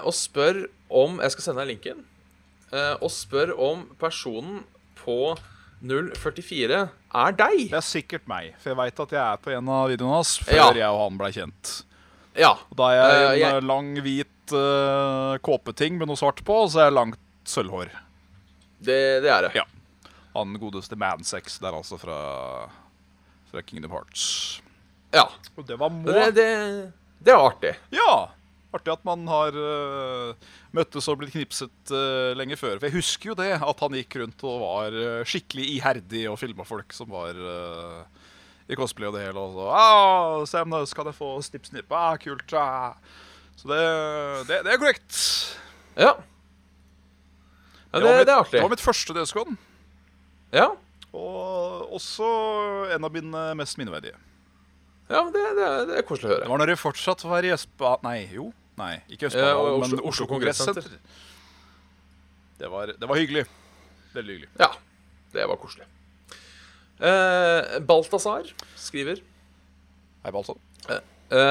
og spør om Jeg skal sende deg linken. Eh, og spør om personen på 044 er deg. Det er sikkert meg, for jeg veit at jeg er på en av videoene hans før Ja. jeg og han blei kjent. Ja. Og Da er jeg en en jeg- eh, lang, hvit uh, kåpeting med noe svart på, og så er jeg langt sølvhår. Det, det er det. Ja. Han godeste Mansex der, altså, fra, fra Kingdom Hearts. Ja. Og det var må. Det, det, det er artig. Ja! Artig at man har uh, møttes og blitt knipset uh, lenge før. For jeg husker jo det, at han gikk rundt og var uh, skikkelig iherdig og filma folk som var i cosplay og det hele. Og så ah, om skal kan jeg få snipp-snipp?' Ah, kult. Ah. Så det, det, det er korrekt. Ja. ja det, det, mitt, det er artig. Det var mitt første DSK-en. Ja, Og også en av mine mest minneverdige. ja det, det, det er koselig å høre. Det var når det fortsatt var Østba... Nei, jo. Nei, ikke Ja, Østbanen, men Oslo- Kongressenter. Det var, det var hyggelig. Veldig hyggelig. Ja, det var koselig. Eh, Balthazar skriver Hei, Balthazar. eh,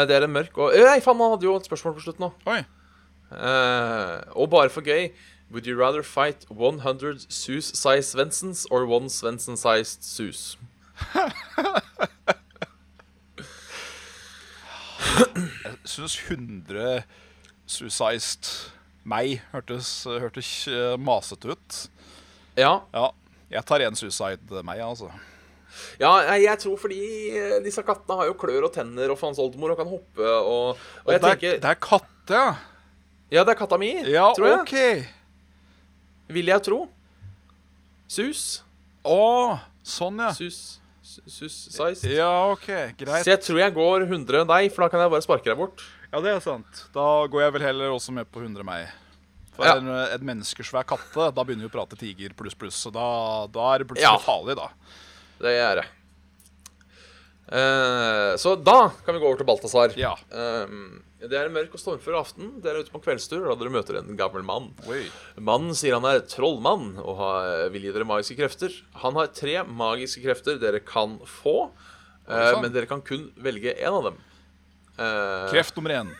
Det er en mørk og eh, Nei, faen, han hadde jo et spørsmål på slutten òg. Eh, og bare for gøy Would you rather fight 100 Sus-sized Svensons or one Svensson-sized Sus? Jeg syns 100 Suicized meg hørtes, hørtes eh, masete ut. Ja. Ja, jeg tar én suicide meg, altså. ja, jeg tror fordi eh, disse kattene har jo klør og tenner og faens oldemor og kan hoppe og, og Og jeg det, tenker er, det er katte, ja. Ja, det er katta mi, Ja, tror jeg. OK. Vil jeg tro. Sus. Å, sånn, ja. Sus. Ja, OK. Greit. Så jeg tror jeg går 100 deg, for da kan jeg bare sparke deg bort. Ja, det er sant. Da går jeg vel heller også med på 100 meg. For Ja. en, en menneskesvær katte, da begynner vi å prate tiger pluss pluss. Så da, da er det plutselig Ja. farlig, da. Det er det. Uh, så da kan vi gå over til Balthazar. Ja. Um, det er en mørk og stormfull aften. Dere er ute på kveldstur da dere møter en gammel mann. Oi. Mannen sier han er trollmann og har, vil gi dere magiske krefter. Han har tre magiske krefter dere kan få, eh, men dere kan kun velge én av dem. Eh, Kreft nummer én.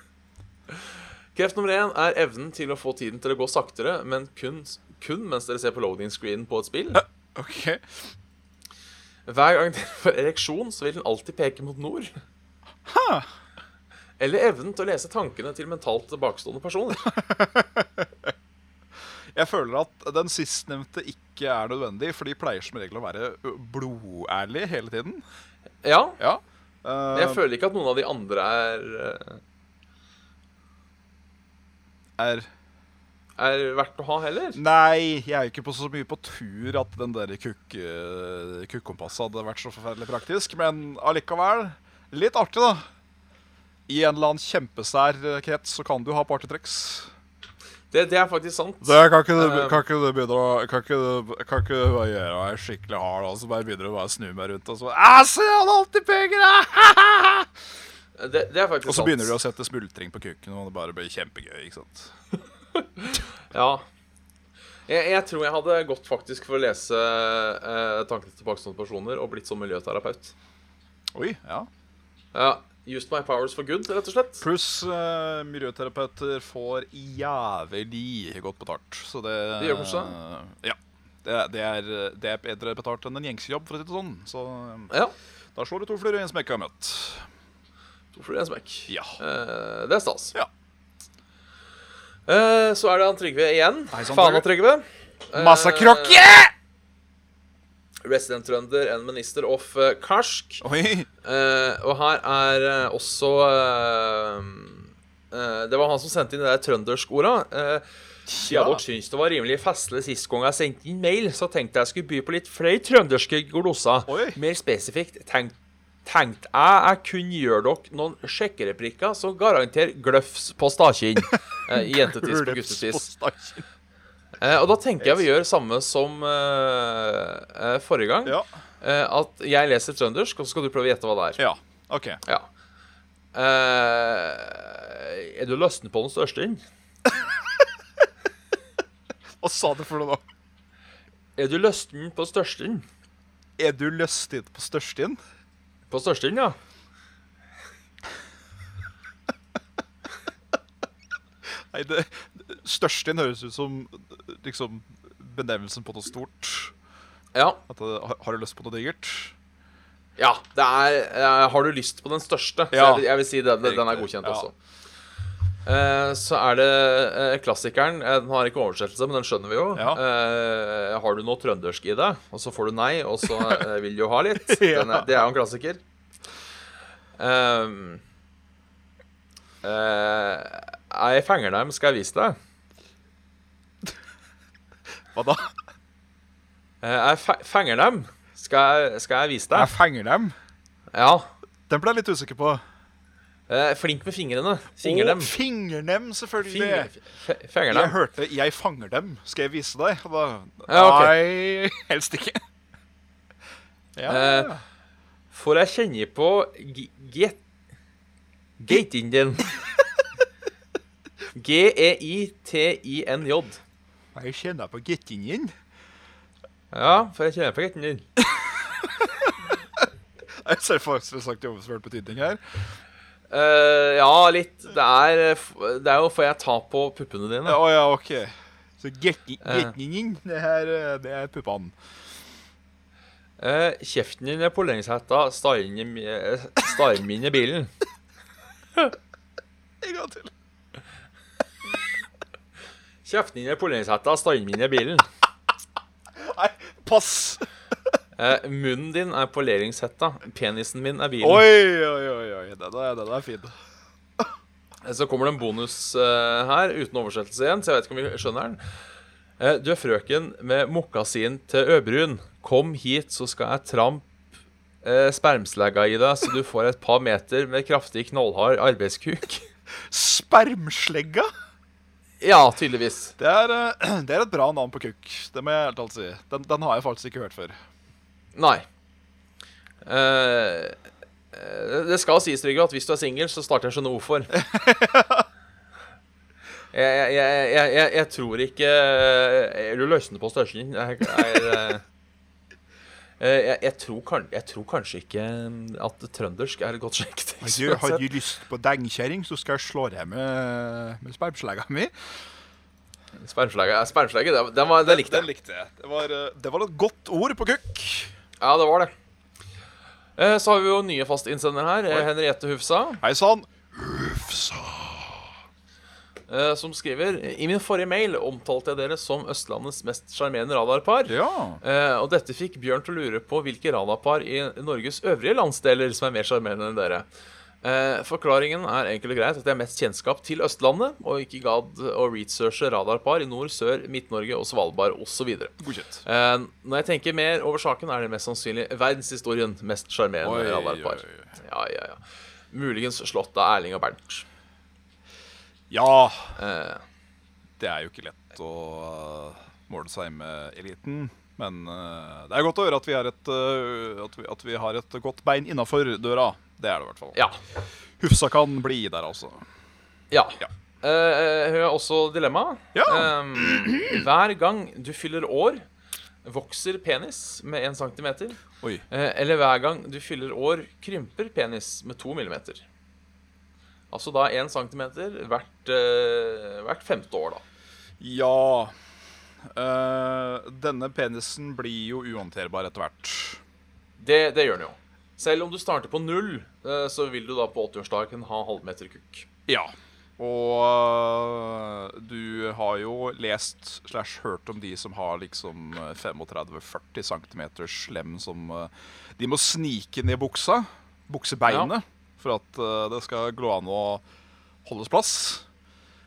Kreft nummer én er evnen til å få tiden til å gå saktere, men kun, kun mens dere ser på loading screen på et spill. OK. Hver gang dere får ereksjon, så vil den alltid peke mot nord. Eller evnen til å lese tankene til mentalt tilbakestående personer. Jeg føler at den sistnevnte ikke er nødvendig, for de pleier som regel å være blodærlige hele tiden. Ja, Ja. Men jeg føler ikke at noen av de andre er eh, er Er verdt å ha heller. Nei, jeg er jo ikke på så mye på tur at den der kukkompasset eh, hadde vært så forferdelig praktisk. Men allikevel, litt artig, da. I en eller annen kjempesær eh, krets så kan du ha partytriks. Det, det er faktisk sant. Det kan ikke du, Eh, kan ikke du begynne å Kan ikke du, kan ikke du bare gjøre meg skikkelig hard, og så bare begynner du bare å snu meg rundt og så se, han har alltid penger! ah!» Det, det er faktisk sant. Og så sant. begynner du å sette smultring på kukken, og det bare blir kjempegøy. ikke sant? Ja. Jeg, jeg tror jeg hadde gått faktisk for å lese eh, tankene til tilbakestående personer og blitt som miljøterapeut. Oi, ja. Ja, Used my powers for good, rett og slett. Pluss uh, miljøterapeuter får jævlig godt betalt. Så det De gjør kanskje Ja. Det, det, er, det er bedre betalt enn en gjengsjobb, for å si det sånn. Så Ja. da slår du to fluer i en smekk, har jeg møtt. To fluer i en smekk. Ja. Uh, det er stas. Ja. Eh, så er det han Trygve igjen. Faen av Trygve. Eh, Masse krokke! Resident Trønder, en minister of eh, Karsk. Eh, og her er eh, også eh, eh, Det var han som sendte inn det der trøndersk-orda. Uh, Ja. Dere syns det var rimelig festlig sist gang jeg sendte inn mail, så tenkte jeg skulle by på litt flere trønderske gloser. Oi. Mer spesifikt tenk, tenkte jeg jeg kunne gjøre dere noen sjekkereplikker som garanterer gløfs på stakinn. Eh, jentetiss på guttetiss. Eh, og da tenker jeg vi gjør samme som eh, eh, forrige gang. Ja. Eh, at jeg leser trøndersk, og så skal du prøve å gjette hva det er. ja. OK. Ja. Eh, er du løsten på den største inn? Hva sa du for noe, da? Er du løsten på største inn? Er du løstig på størstien? På største inn, ja. Nei, det, størstien høres ut som liksom benevnelsen på noe stort. Ja. At har, har du lyst på noe digert? ja det er eh, Har du lyst på den største? Ja. jeg, jeg vil si den, den er godkjent ja. også. Eh, så er det eh, klassikeren. Eh, Den har ikke oversettelse, men den skjønner vi jo. Ja. Eh, har du noe trøndersk i deg? Og så får du nei, og så eh, vil du jo ha litt. Er, det er jo en klassiker. Um, eh, jeg fenger dem, skal jeg vise deg. Hva da? Eh, jeg fenger dem, skal jeg, skal jeg vise Jeg fenger dem. Ja. Den ble jeg litt usikker på. Eh, flink med fingrene. Finger dem. Å, fingernem, selvfølgelig. Finger, fenger Jeg hørte 'jeg fanger dem'. Skal jeg vise deg? Da, Ja, ok. Nei, helst ikke. Ja. Eh, Får jeg kjenne på get gaten din? E G-e-i-t-i-n-j. jeg kjenner på gettingen. Ja, for jeg kjenner på gettingen. Jeg ser faktisk sagt i overført betydning her. Uh, ja, litt. Det er, eh, det er jo for jeg tar på puppene dine. Å oh, ja, ok. Så gettingen, Eh. det her eh, det er puppene. Uh, kjeften din er på lengshetta, staren min i bilen. En gang til. Kjeften din er poleringshetta, stallen min er bilen. Nei, pass! Eh, munnen din er poleringshetta, penisen min er bilen. Oi, oi, oi. oi. Den er, den er fin. Eh, Så kommer det en bonus eh, her, uten oversettelse igjen, så jeg vet ikke om vi skjønner den. Eh, du er frøken med mokkasin til Øbrun. Kom hit, så skal jeg tramp eh, spermslegga i deg, så du får et par meter med kraftig, knallhard arbeidskuk. Spermslegga? Ja, tydeligvis. Det er, eh, det er et bra navn på kukk. Det må jeg helt alt si. Den, den har jeg faktisk ikke hørt før. Nei. Eh, det skal sies, Trygve, at hvis du er singel, så starter jeg å skjønne hvorfor. Jeg, jeg, jeg, jeg, tror ikke Du løsner på størrelsen. Jeg, jeg, jeg, jeg, tror kan, jeg tror kanskje ikke at trøndersk er et godt. Du, har du lyst på dengkjerring, så skal jeg slå deg med, med spermslegga mi. Spermslegge, spermslegge den, den, var, den likte Den jeg. likte jeg. Det var, eh, det var et godt ord på kukk. Ja, det var det. Eh, Så har vi jo nye fastinnsender her. eh, Henriette Hufsa. Hei sann. Ufsa. Eh, som skriver I min forrige mail omtalte jeg dere som Østlandets mest sjarmerende radarpar. Ja. Eh, og dette fikk Bjørn til å lure på hvilke radarpar i Norges øvrige landsdeler som er mer sjarmerende enn dere. Eh, forklaringen er enkelt og greit at jeg har mest kjennskap til Østlandet, og ikke gadd å researche radarpar i nord, sør, Midt-Norge og Svalbard osv. Eh, når jeg tenker mer over saken, er det mest sannsynlig verdenshistorien mest sjarmerende Oi, radarpar. oi, oi. Ja, ja, ja. Muligens slått av Erling og Bernt. Ja, Eh, det er jo ikke lett å uh, måle seg med eliten. Men uh, det er godt å høre at vi, et, at vi, at vi har et godt bein innafor døra. Det er det i hvert fall. ja. Hufsa kan bli der, altså. Ja. Ja. Uh, hør også dilemma. Ja. Eh, hver gang du fyller år, vokser penis med 1 cm. Uh, eller hver gang du fyller år, krymper penis med 2 mm. Altså da én centimeter hvert, eh, hvert femte år, da. Ja uh, Denne penisen blir jo uhåndterbar etter hvert. Det, det gjør den jo. Selv om du starter på null, eh, så vil du da på 80-årsdagen ha halvmeter kukk. Ja. Og øh, du har jo lest slash hørt om de som har liksom 35-40 cm slem som øh, De må snike ned buksa, buksebeinet, for at øh, det skal gå an å holdes plass.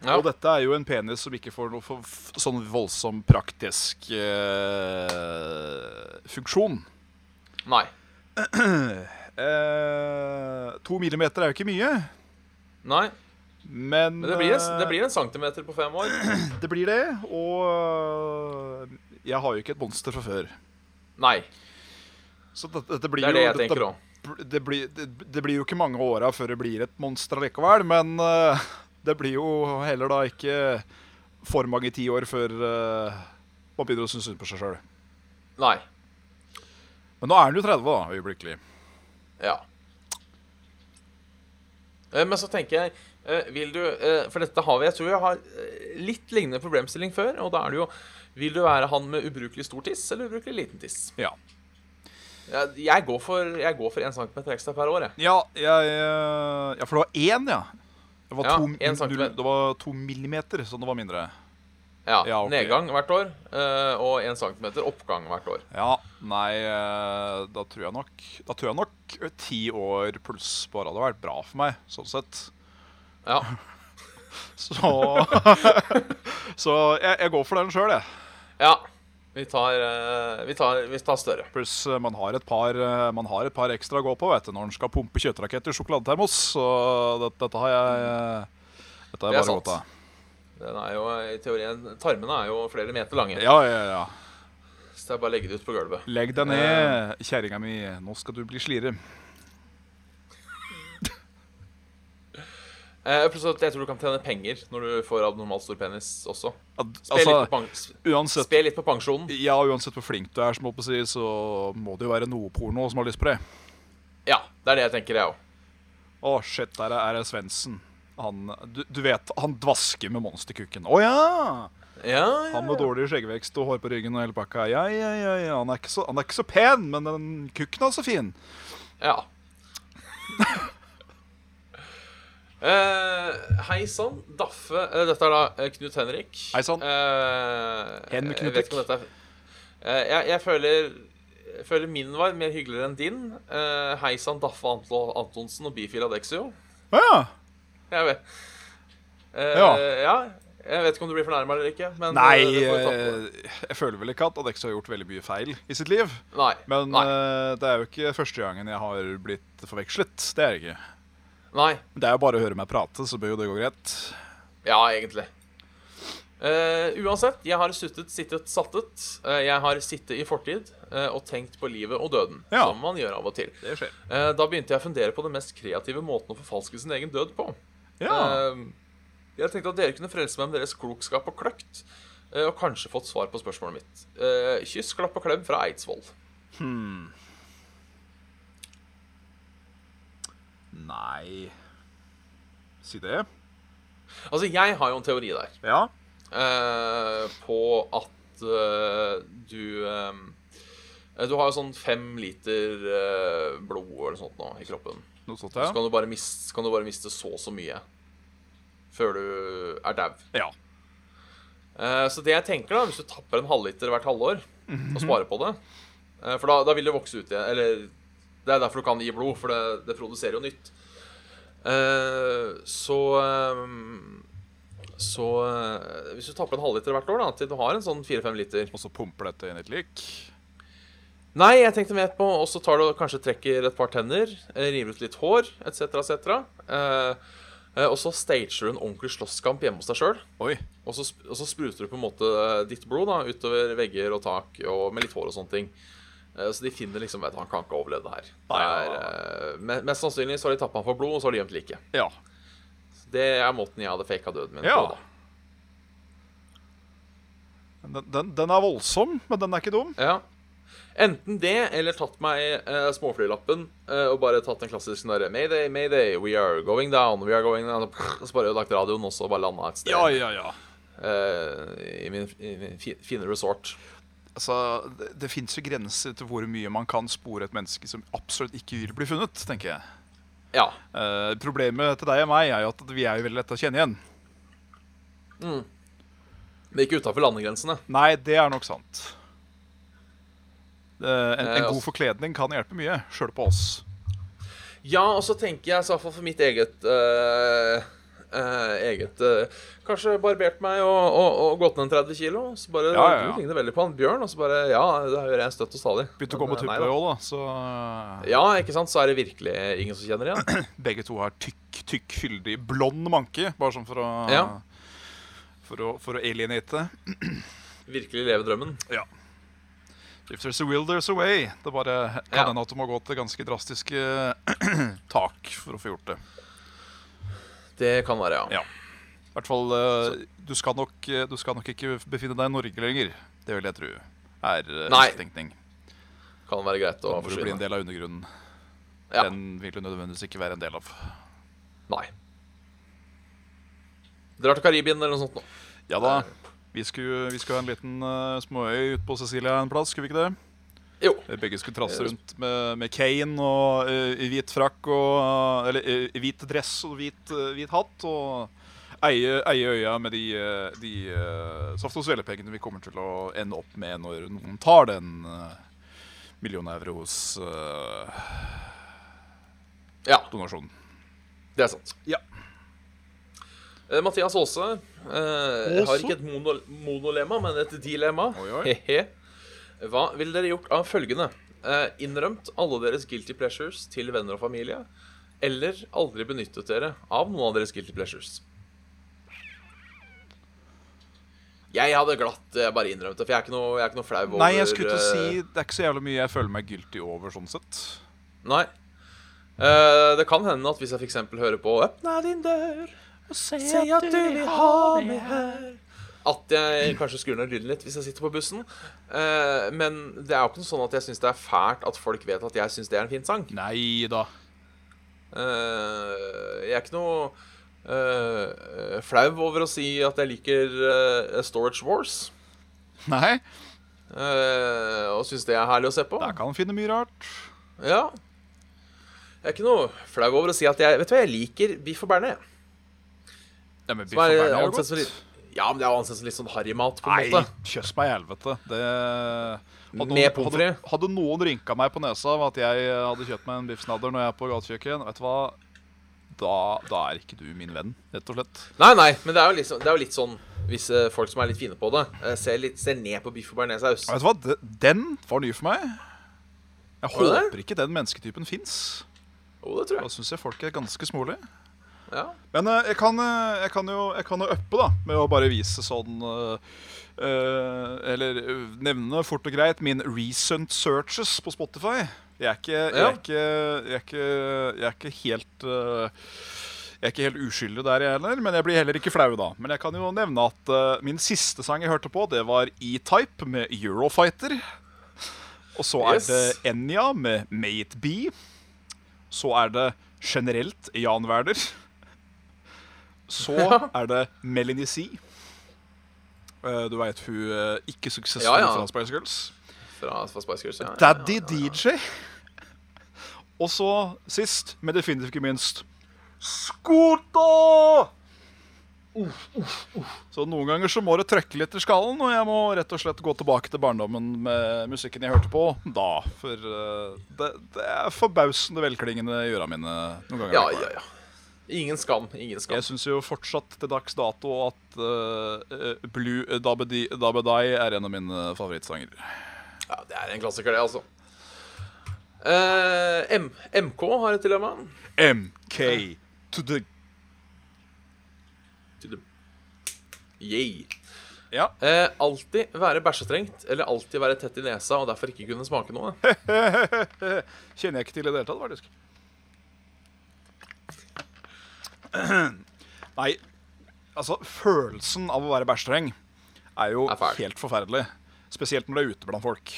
Ja. Og dette er jo en penis som ikke får noe sånn voldsom praktisk uh, funksjon. Nei. Uh, to millimeter er jo ikke mye, Nei. men Men det blir, en, det blir en centimeter på fem år. Det blir det, og jeg har jo ikke et monster fra før. Nei. Så dette, dette blir Det er det jo, jeg tenker òg. Det, blir, det, det blir jo ikke mange åra før det blir et monster likevel, men uh, det blir jo heller da ikke for mange tiår før uh, man begynner å synes synd på seg sjøl. Nei. Men nå er han jo 30, da, øyeblikkelig. Ja. Eh, Men så tenker jeg Vil du For dette har vi Jeg tror jeg har litt lignende problemstilling før. Og da er det jo Vil du være han med ubrukelig stor tiss eller ubrukelig liten tiss? Ja. Jeg, går for Jeg går for 1 cm ekstra per år, jeg. Ja, jeg, øh, ja, for det var én, ja. Det var, Ja, to, en null- det var to millimeter, så det var mindre. Ja, Ja, okay. Nedgang hvert år, eh, og 1 cm oppgang hvert år. Ja, nei, eh, da tror jeg nok Da tror jeg nok eh, ti år pluss bare hadde vært bra for meg, sånn sett. Ja. Så Så jeg, jeg går for den sjøl, jeg. ja. Vi tar, eh, vi tar, vi tar større. Pluss eh, man har et par eh, Man har et par ekstra å gå på vet du, når en skal pumpe kjøttraketter i sjokoladetermos. Så dette, dette har jeg Dette har Det er bare godt av. Den er jo i teorien Tarmene er jo flere meter lange. Ja, ja, ja. Så det er bare å legge det ut på gulvet. Legg deg ned, kjerringa mi. Nå skal du bli slire. Eh, pluss at jeg tror du kan tjene penger når du får abnormalt stor penis også. Spill Altså, litt, på uansett spe litt på pensjonen. Ja, uansett hvor flink du er, som si, så må det jo være noe porno som har lyst på det. Ja, det er det jeg tenker, jeg òg. Å, shit, der er det Svendsen. Han, du, du vet, han dvasker med monsterkukken. Å ja! Ja, Han med dårlig skjeggvekst og hår på ryggen og hele pakka. Ja, ja, ja, ja. Han, er ikke så, han er ikke så pen, men den kukken er så fin. ja. Eh, hei sann, Daffe uh, Dette er da eh, Knut Henrik. Hei sann. Uh, Hen jeg Knut vet ikke om dette er eh, jeg, jeg, føler, jeg føler min var mer hyggeligere enn din. Uh, hei sann, Daffe Antlo, Antonsen og Bifil Adexio. Å ja. Jeg vet. Eh, Ja. ja. Jeg vet ikke om du blir fornærma eller ikke. Men Nei, jeg føler vel ikke at Adexo har gjort veldig mye feil i sitt liv. Nei. Men Nei. det er jo ikke første gangen jeg har blitt forvekslet. Det er det ikke. Nei. Det er jo bare å høre meg prate, så bør jo det gå greit. Ja, egentlig. Uh, uansett, jeg har suttet, sittet, sattet. Uh, jeg har sittet i fortid uh, og tenkt på livet og døden, Ja. som man gjør av og til. Eh, da begynte jeg å fundere på den mest kreative måten å forfalske sin egen død på. Ja. Eh, jeg tenkte at dere kunne frelse meg med deres klokskap og kløkt, eh, og kanskje fått svar på spørsmålet mitt. Eh, kyss, klapp og klem fra Eidsvoll. Nei Si det. Altså, jeg har jo en teori der. Ja. eh, på at eh, du eh, Du har jo sånn fem liter eh, blod eller sånt nå i kroppen. Noe sånt, Så kan du bare miste, kan du bare miste så og så mye før du er dau. ja. Eh, så det jeg tenker, da, hvis du tapper en halvliter hvert halvår og sparer på det eh, For da, da vil det vokse ut igjen. Eller det er derfor du kan gi blod, for det, det produserer jo nytt. Uh, så eh, Så uh, hvis du tapper en halvliter hvert år, da, til du har en sånn fire-fem liter Og så pumper dette inn i et lik. Nei, jeg tenkte mer på Og så tar du kanskje trekker et par tenner, river ut litt hår, etc., etc. Uh, og så stager du en ordentlig slåsskamp hjemme hos deg sjøl. Og så, og så spruter du på en måte ditt blod da, utover vegger og tak og med litt hår og sånne ting. Eh, Så de finner liksom at Han kan ikke overleve det her. Nei, ja. eh, me- mest sannsynlig så har de tappa han for blod, og så har de gjemt liket. Ja. Det er måten jeg hadde faka døden min Ja. på. da Den, den, den er voldsom, men den er ikke dum. Ja. Enten det, eller tatt meg uh, småflylappen uh, og bare tatt den klassiske derre Mayday, mayday, we are going down, we are going down. Og så bare lagt radioen også og bare landa et sted. Ja, ja, ja. Uh, I min, i min fi- fine resort. Altså, Det, det fins jo grenser til hvor mye man kan spore et menneske som absolutt ikke vil bli funnet, tenker jeg. Ja. Uh, problemet til deg og meg er jo at vi er jo veldig lette å kjenne igjen. Mm. Men ikke utafor landegrensene. Nei, det er nok sant. Uh, en, Eh, en god altså- forkledning kan hjelpe mye, sjøl på oss. Ja, og så tenker jeg, i hvert fall for mitt eget eh, eh, Eget eh, Kanskje barbert meg og, og, og gått ned en 30 kilo. Så bare Ja, ja, ja. Ligner veldig på han Bjørn. Og så bare Ja, det gjør jeg støtt og stadig. Begynte å gå på med eh, nei tuppe da. òg, da. Så eh, Ja, ikke sant? Så er det virkelig ingen som kjenner igjen. begge to har tykk, tykk, fyldig, blond manke. Bare sånn for å Ja. For å, for å alienate. Virkelig leve drømmen. Ja. If there's a will, there's a way. Det bare kan Ja. at du må gå til ganske drastiske tak for å få gjort det. Det kan være, ja. Ja. I hvert fall eh, du, skal nok, eh, du skal nok ikke befinne deg i Norge lenger. Det vil jeg tro er Nei. tenkning. Kan være greit å forsvinne. du blir en del av undergrunnen. Ja. Den vil du nødvendigvis ikke være en del av. Nei. Drar til Karibien eller noe sånt nå. Ja da. Vi skulle, vi skulle ha en liten uh, småøy ute på Cecilia en plass, skulle vi ikke det? Jo. Begge skulle trasse rundt med, med Kane og eh, i hvit frakk og eh, Eller eh, i hvit dress og hvit, eh, hvit hatt. Og eie, eie øya med de, eh, de uh, saft- og svelepengene vi kommer til å ende opp med når noen tar den uh, million euro hos uh, Ja, donasjonen. det er sant. Ja. Uh, Mathias Aase eh, har ikke et mono monolema, men et dilemma. Oi, oi. Hva ville dere gjort av følgende? Eh, innrømt alle deres guilty pleasures til venner og familie, eller aldri benyttet dere av noen av deres guilty pleasures? Jeg hadde glatt eh, bare innrømt det, for jeg er ikke noe, jeg er ikke noe flau over Nei, jeg skulle til å si eh, det er ikke så jævlig mye jeg føler meg guilty over, sånn sett. Nei. Eh, det kan hende at hvis jeg f.eks. hører på 'Åpna din dør' og Si at du vil ha meg her At jeg kanskje skrur ned lyden litt hvis jeg sitter på bussen. Uh, men det er jo ikke noe sånn at jeg syns det er fælt at folk vet at jeg syns det er en fin sang. Nei da. Uh, jeg er ikke noe uh, flau over å si at jeg liker Storage Wars. Nei, og syns det er herlig å se på. der kan man finne mye rart. Ja. Jeg er ikke noe flau over å si at jeg Vet du hva, jeg liker Biff og Bernet. Ja, men biff og Bernet bearnés er jo godt. Ja, men det er jo ansett som litt sånn harrymat, på en Nei, måte. kjøss meg i helvete. Det hadde Med pommes hadde, frites? hadde noen rynka meg på nesa av at jeg hadde kjøpt meg en biffsnadder når jeg er på gatekjøkken, vet du hva? Da, da er ikke du min venn, rett og slett. Nei, nei, men det er jo sånn- det er jo litt sånn hvis eh, folk som er litt fine på det, eh, ser, litt, ser ned på biff og bearnéssaus. Vet du hva? Den var ny for meg. Jeg håper ikke den mennesketypen fins. Jo, det tror jeg. Da syns jeg folk er ganske smålige. Ja. Men eh, jeg, kan, eh, jeg, kan jo, jeg kan jo uppe, da, med å bare vise sånn uh, Eller nevne fort og greit min recent searches på Spotify. Jeg er ikke, jeg er ikke, jeg er ikke, jeg er ikke helt uh, jeg er ikke helt uskyldig der, jeg heller, men jeg blir heller ikke flau da. Men jeg kan jo nevne at uh, min siste sang jeg hørte på, det var E-Type med Eurofighter. Og så er Yes. det Enya med Mate B. Så er det generelt Jan Werder. Så er det Melanie C. Eh, Du veit hun eh, ikke suksessfulle Ja, ja. fra Spice Girls. Fra, fra Spice Girls. Ja, Daddy. DJ. Og så sist, men definitivt ikke minst Skota! Så noen ganger så må det trøkke litt i skallen, og jeg må rett og slett gå tilbake til barndommen med musikken jeg hørte på da. For eh, det, det er forbausende velklingende i øra mine noen ganger. Ja, ja, ja. Ingen skam. Ingen skam. Jeg syns jo fortsatt til dags dato at uh, Blue Dabedi Dabedai er en av mine favorittsanger. Ja, Det er en klassiker, det, altså. Uh, M MK har et dilemma. MK to the Yay. Ja. Eh, alltid være bæsjestrengt eller alltid være tett i nesa og derfor ikke kunne smake noe. Kjenner jeg ikke til i det hele tatt, faktisk. Nei, altså Følelsen av å være bæsjtreng er jo Er helt forferdelig. Spesielt når det er ute blant folk.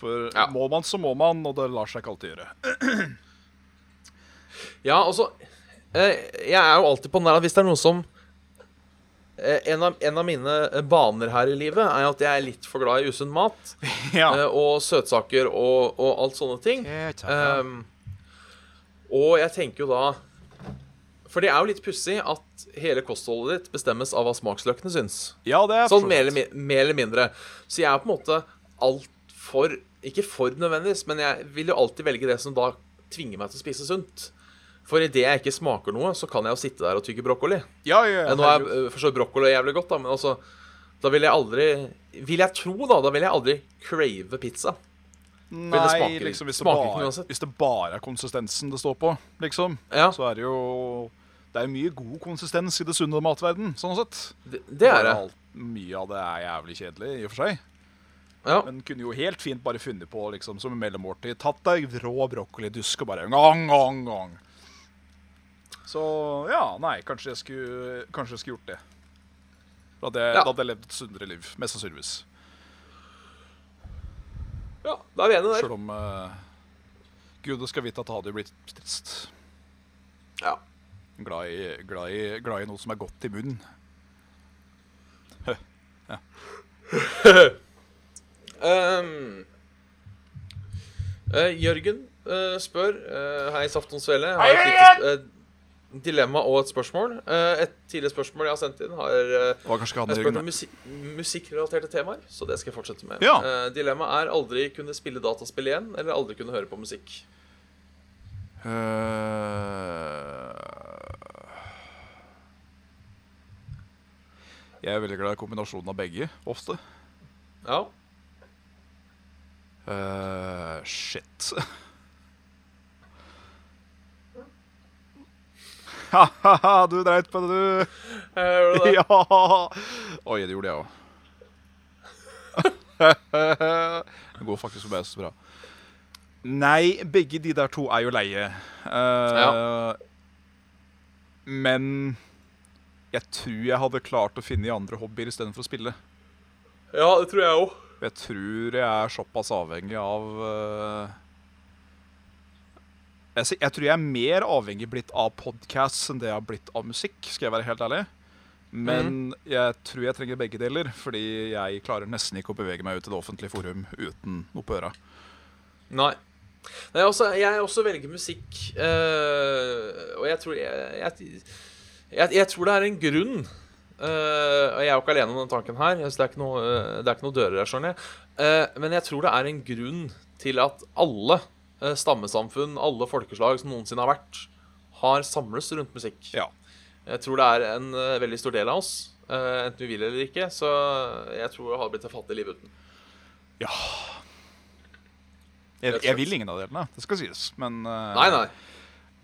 For Ja. må man, så må man, og det lar seg ikke alltid gjøre. Ja, altså eh, Jeg er jo alltid på den der at hvis det er noe som eh, en, av, en av mine eh, baner her i livet er at jeg er litt for glad i usunn mat. Ja. og søtsaker og, og alt sånne ting. Um, og jeg tenker jo da For det er jo litt pussig at hele kostholdet ditt bestemmes av hva smaksløkene syns. ja, det er Sånn mer eller, mer eller mindre. Så jeg er på en måte altfor Ikke for nødvendigvis, men jeg vil jo alltid velge det som da tvinger meg til å spise sunt. For idet jeg ikke smaker noe, så kan jeg jo sitte der og tygge brokkoli. Ja, ja, ja, Nå er forstått brokkoli jævlig godt, da, men altså Da vil jeg aldri Vil jeg tro, da, da vil jeg aldri crave pizza. det Nei, smaker- liksom hvis det, bare, hvis det bare er konsistensen det står på, liksom, Ja, så er det jo Det er mye god konsistens i det sunne matverden, sånn sett. det, det er det. alt- Mye av det er jævlig kjedelig, i og for seg. Ja. Men kunne jo helt fint bare funnet på liksom, som en mellommåltid. Tatt deg rå brokkolidusk og bare gang, gang, gang. Så ja, nei, kanskje jeg skulle, kanskje jeg skulle gjort det. Da hadde Ja. jeg levd et sunnere liv. Mest sannsynligvis. ja, da er vi enige der. Sjøl om uh, Gud skal vite at det hadde jo blitt trist. Ja. Glad i, glad, i, glad i noe som er godt i munnen. ja. um, uh, Jørgen uh, spør uh, Hei, Safton Svele. Har et lite dilemma og et spørsmål. Eh, et tidligere spørsmål jeg har sendt inn, har jeg spurt om musik musikkrelaterte temaer, så det skal jeg fortsette med. Ja. Dilemmaet er aldri kunne spille dataspill igjen, eller aldri kunne høre på musikk. Eh, Jeg er veldig glad i kombinasjonen av begge, ofte. Ja. Uh, shit. Ha-ha-ha, du dreit på det, du. Jeg gjør det. Ja! Oi, det gjorde jeg òg. Det går faktisk for meg så bra. Nei, begge de der to er jo leie. Ja. Men jeg tror jeg hadde klart å finne i andre hobbyer istedenfor å spille. Ja, det tror jeg òg. Jeg tror jeg er såpass avhengig av uh, jeg, jeg tror jeg er mer avhengig blitt av podcasts enn det jeg har blitt av musikk, skal jeg være helt ærlig. Men jeg tror jeg trenger begge deler, fordi jeg klarer nesten ikke å bevege meg ut i det offentlige forum uten noe på øra. Nei. Nei også, jeg også velger musikk, uh, og jeg tror jeg, jeg Jeg, jeg tror det er en grunn Uh, Og jeg er jo ikke alene om den tanken her. Det er ikke noe, eh, det er ikke noe dører her, skjønner jeg. Uh, men jeg tror det er en grunn til at alle eh, stammesamfunn, alle folkeslag som noensinne har vært, har samles rundt musikk. Ja. Jeg tror det er en veldig stor del av oss, enten vi vil eller ikke. Så jeg tror det hadde blitt et fattig liv uten. ja. Jeg, jeg vil ingen av delene, det skal sies. Men uh, Nei, nei.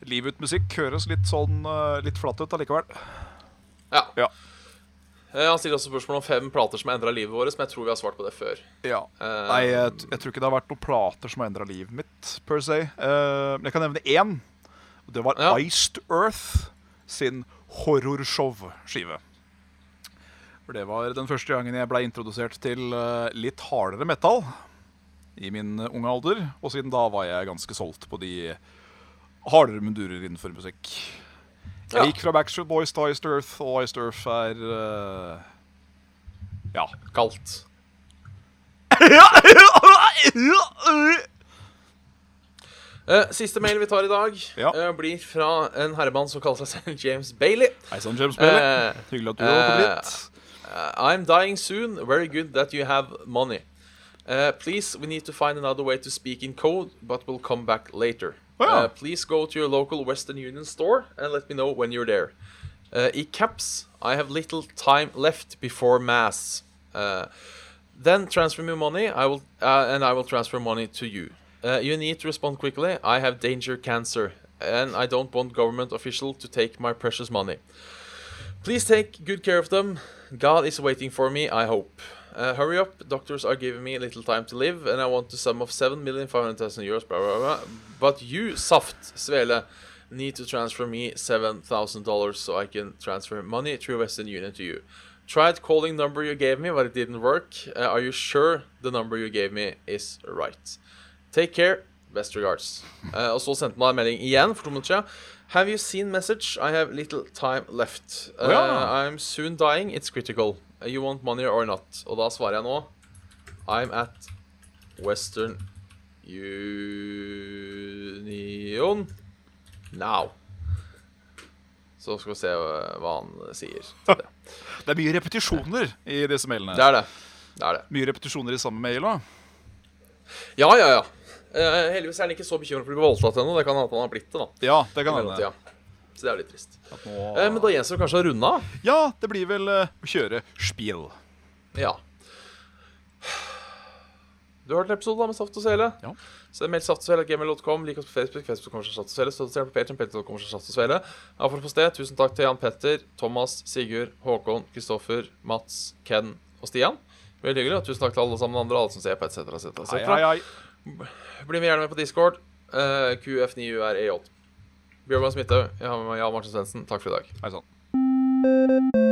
Liv uten musikk høres litt sånn eh, litt flatt ut allikevel. Ja. Ja. Eh, Han stiller også spørsmål om fem plater som har endra livet vårt, men jeg tror vi har svart på det før. Ja. Uh, Nei, jeg, jeg tror ikke det har vært noen plater som har endra livet mitt, per se. Uh, men jeg kan nevne én. og Det var Ja. Iced Earth sin horrorshow-skive. For det var den første gangen jeg ble introdusert til litt hardere metal i min unge alder. Og siden da var jeg ganske solgt på de hardere mundurer innenfor musikk. Jeg gikk fra Backstreet Boys til Iced Earth, og Iced Earth er uh, Ja. Kaldt. Uh, siste mail vi tar i dag, Ja. uh, blir fra en herremann som kaller seg selv James Bailey. Hei sann, James Bailey. Uh, Hyggelig at du har kommet I'm dying soon. Very good that you have money. Please, we need to find another way to speak in code, but we'll come back later. Uh, please go to your local Western Union store and let me know when you're there. Uh, caps, I have little time left before mass. Uh, then transfer me money, I will, uh, and I will transfer money to you. Uh, you need to respond quickly. I have danger cancer, and I don't want government official to take my precious money. Please take good care of them. God is waiting for me, I hope. Uh, hurry up, doctors are giving me a little time to live, and I want to sum of 7,500,000 euros, blah, blah, blah. But you, Saft, Svele, need to transfer me $7,000 so I can transfer money through Western Union to you. Tried calling number you gave me, but it didn't work. Uh, are you sure the number you gave me is right? Take care. Best regards. Uh, og så sendte han en melding igjen for to minutter siden. Have you seen message? I have little time left. Uh, oh, ja. I'm soon dying. It's critical. Uh, You want money or not? Og da svarer jeg nå I'm at Western Union now. Så skal vi se eh, hva han sier. det. Det er mye repetisjoner i disse mailene. Det er det. Det er det. Mye repetisjoner i samme mail òg. Ja, ja, ja. Eh, heldigvis er han ikke så bekymret for å bli voldtatt ennå. Det kan hende han har blitt det. da Ja, det kan hende. Så det er litt trist. Nå- Eh, men da gjenstår det kanskje å runde av. Ja, det blir vel eh, å kjøre spiel. Ja. Du har hørt en episode da med Saft og Svele. Ja. Så meld Saft og Svele gmail.com. Lik oss på Facebook. Facebook kommer Saft og Svele. Støtt oss gjerne på Patreon. Patreon kommer Saft og Svele. Få sted, tusen takk til Jan Petter, Thomas, Sigurd, Håkon, Kristoffer, Mats, Ken og Stian. Veldig hyggelig. Og tusen takk til alle sammen andre, alle som ser på, etc., etc., Bli med gjerne med på Discord. Uh, QF9UREJ. Bjørgan Smithaug, jeg har med meg Jan Martin Svendsen. Takk for i dag. Hei sann.